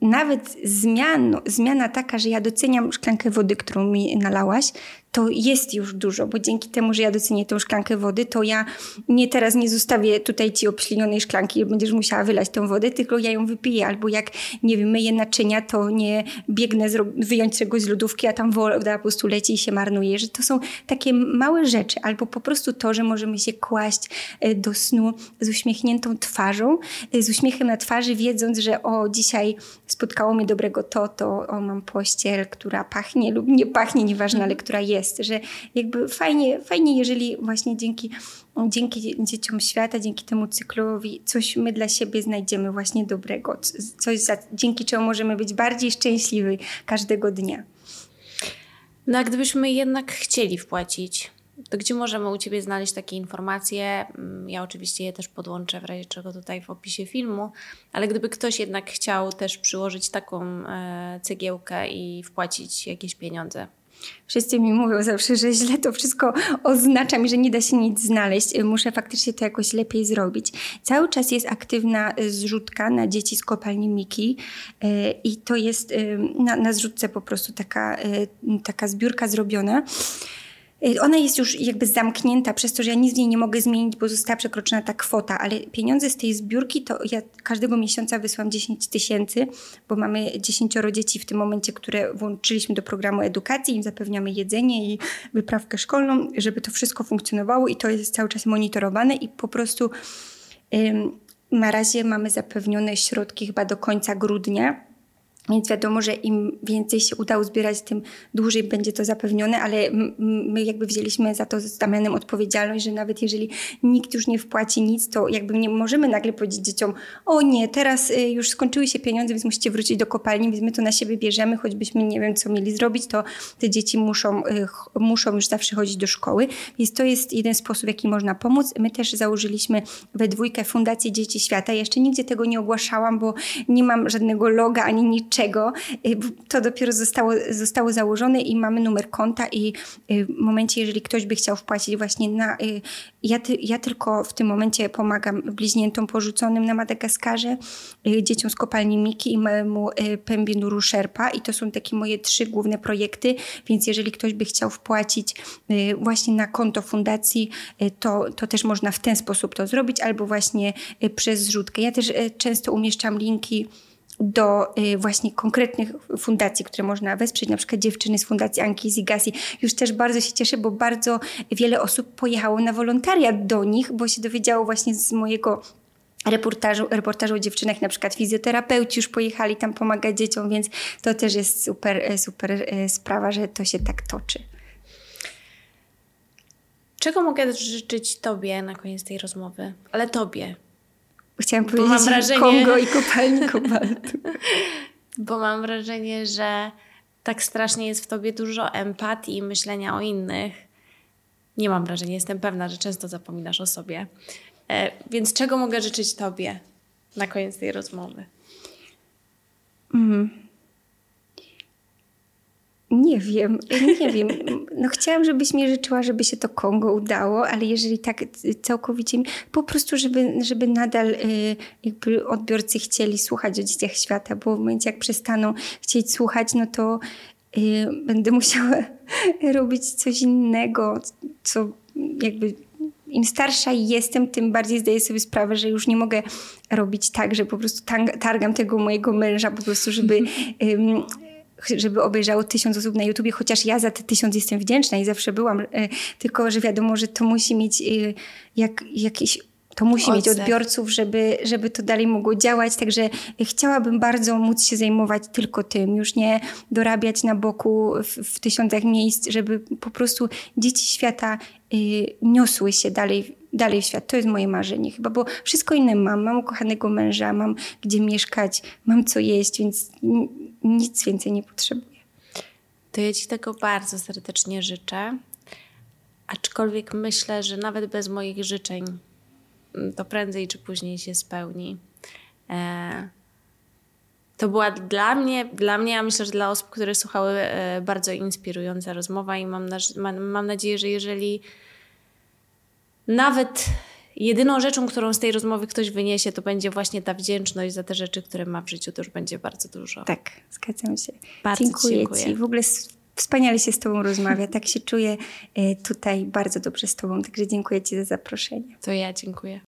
A: nawet zmian, zmiana taka, że ja doceniam szklankę wody, którą mi nalałaś, to jest już dużo, bo dzięki temu, że ja docenię tę szklankę wody, to ja nie teraz nie zostawię tutaj ci obślinionej szklanki i będziesz musiała wylać tę wodę, tylko ja ją wypiję. Albo jak, nie wiem, myję naczynia, to nie biegnę wyjąć czegoś z lodówki, a tam woda po prostu leci i się marnuje. Że to są takie małe rzeczy. Albo po prostu to, że możemy się kłaść e, do snu z uśmiechniętą twarzą, e, z uśmiechem na twarzy, wiedząc, że o, dzisiaj spotkało mnie dobrego to, to o, mam pościel, która pachnie lub nie pachnie, nieważne, ale która jest jest, że jakby fajnie, fajnie jeżeli właśnie dzięki, dzięki dzieciom świata, dzięki temu cyklowi coś my dla siebie znajdziemy właśnie dobrego, coś za, dzięki czemu możemy być bardziej szczęśliwi każdego dnia.
B: No a gdybyśmy jednak chcieli wpłacić, to gdzie możemy u Ciebie znaleźć takie informacje? Mm, ja oczywiście je też podłączę w razie czego tutaj w opisie filmu, ale gdyby ktoś jednak chciał też przyłożyć taką e, cegiełkę i wpłacić jakieś pieniądze,
A: Wszyscy mi mówią zawsze, że źle to wszystko oznacza mi, że nie da się nic znaleźć. Muszę faktycznie to jakoś lepiej zrobić. Cały czas jest aktywna zrzutka na dzieci z kopalni Miki e, i to jest e, na, na zrzutce po prostu taka, taka zbiórka zrobiona. Y, ona jest już jakby zamknięta przez to, że ja nic w niej nie mogę zmienić, bo została przekroczona ta kwota, ale pieniądze z tej zbiórki to ja każdego miesiąca wysłam 10 tysięcy, bo mamy 10 dzieci w tym momencie, które włączyliśmy do programu edukacji, im zapewniamy jedzenie i wyprawkę szkolną, żeby to wszystko funkcjonowało i to jest cały czas monitorowane i po prostu ym, na razie mamy zapewnione środki chyba do końca grudnia więc wiadomo, że im więcej się uda uzbierać, tym dłużej będzie to zapewnione, ale my jakby wzięliśmy za to z Damianem odpowiedzialność, że nawet jeżeli nikt już nie wpłaci nic, to jakby nie możemy nagle powiedzieć dzieciom, o nie, teraz y, już skończyły się pieniądze, więc musicie wrócić do kopalni, więc my to na siebie bierzemy, choćbyśmy nie wiem, co mieli zrobić, to te dzieci muszą, y, muszą już zawsze chodzić do szkoły. Więc to jest jeden sposób, w jaki można pomóc. My też założyliśmy we dwójkę Fundację Dzieci Świata. Ja jeszcze nigdzie tego nie ogłaszałam, bo nie mam żadnego loga ani niczego niczego. Y, to dopiero zostało, zostało założone i mamy numer konta i y, w momencie, jeżeli ktoś by chciał wpłacić właśnie na... Y, ja, ja tylko w tym momencie pomagam bliźniętom porzuconym na Madagaskarze, dzieciom z kopalni Miki i małemu Pębinuru Sherpa i to są takie moje trzy główne projekty, więc jeżeli ktoś by chciał wpłacić właśnie na konto fundacji, to, to też można w ten sposób to zrobić albo właśnie przez zrzutkę. Ja też często umieszczam linki do y, właśnie konkretnych fundacji, które można wesprzeć, na przykład dziewczyny z Fundacji Anki Zigasi. Już też bardzo się cieszę, bo bardzo wiele osób pojechało na wolontariat do nich, bo się dowiedziało właśnie z mojego reportażu, reportażu o dziewczynach, na przykład fizjoterapeuci już pojechali tam pomagać dzieciom, więc to też jest super, super y, sprawa, że to się tak toczy.
B: Czego mogę życzyć Tobie na koniec tej rozmowy? Ale Tobie,
A: Chciałam powiedzieć wrażenie... Kongo i kopalni kobaltu.
B: Bo mam wrażenie, że tak strasznie jest w tobie dużo empatii i myślenia o innych. Nie mam wrażenia, jestem pewna, że często zapominasz o sobie. E, więc czego mogę życzyć tobie na koniec tej rozmowy? Mm.
A: Nie wiem, nie wiem. No chciałam, żebyś mi życzyła, żeby się to Kongo udało, ale jeżeli tak całkowicie, po prostu, żeby, żeby nadal y, jakby odbiorcy chcieli słuchać o dzieciach świata, bo w momencie jak przestaną chcieć słuchać, no to y, będę musiała robić coś innego, co jakby im starsza jestem, tym bardziej zdaję sobie sprawę, że już nie mogę robić tak, że po prostu targam tego mojego męża po prostu, żeby żeby obejrzało tysiąc osób na YouTubie, chociaż ja za te tysiąc jestem wdzięczna i zawsze byłam, e, tylko że wiadomo, że to musi mieć e, jak, jakiś to musi mieć odbiorców, żeby, żeby to dalej mogło działać. Także chciałabym bardzo móc się zajmować tylko tym, już nie dorabiać na boku w, w tysiącach miejsc, żeby po prostu dzieci świata y, niosły się dalej, dalej w świat. To jest moje marzenie chyba, bo wszystko inne mam. Mam ukochanego męża, mam gdzie mieszkać, mam co jeść, więc nic więcej nie potrzebuję.
B: To ja Ci tego bardzo serdecznie życzę. aczkolwiek myślę, że nawet bez moich życzeń mm, to prędzej czy później się spełni. E, to była dla mnie, dla mnie, a myślę, że dla osób, które słuchały, e, bardzo inspirująca rozmowa i mam, mam, mam nadzieję, że jeżeli nawet jedyną rzeczą, którą z tej rozmowy ktoś wyniesie, to będzie właśnie ta wdzięczność za te rzeczy, które ma w życiu, to już będzie bardzo dużo.
A: Tak, zgadzam się.
B: Bardzo
A: dziękuję,
B: dziękuję.
A: Ci. W ogóle wspaniale się z Tobą rozmawia. Tak się czuję e, tutaj bardzo dobrze z Tobą, także dziękuję Ci za zaproszenie.
B: To ja dziękuję.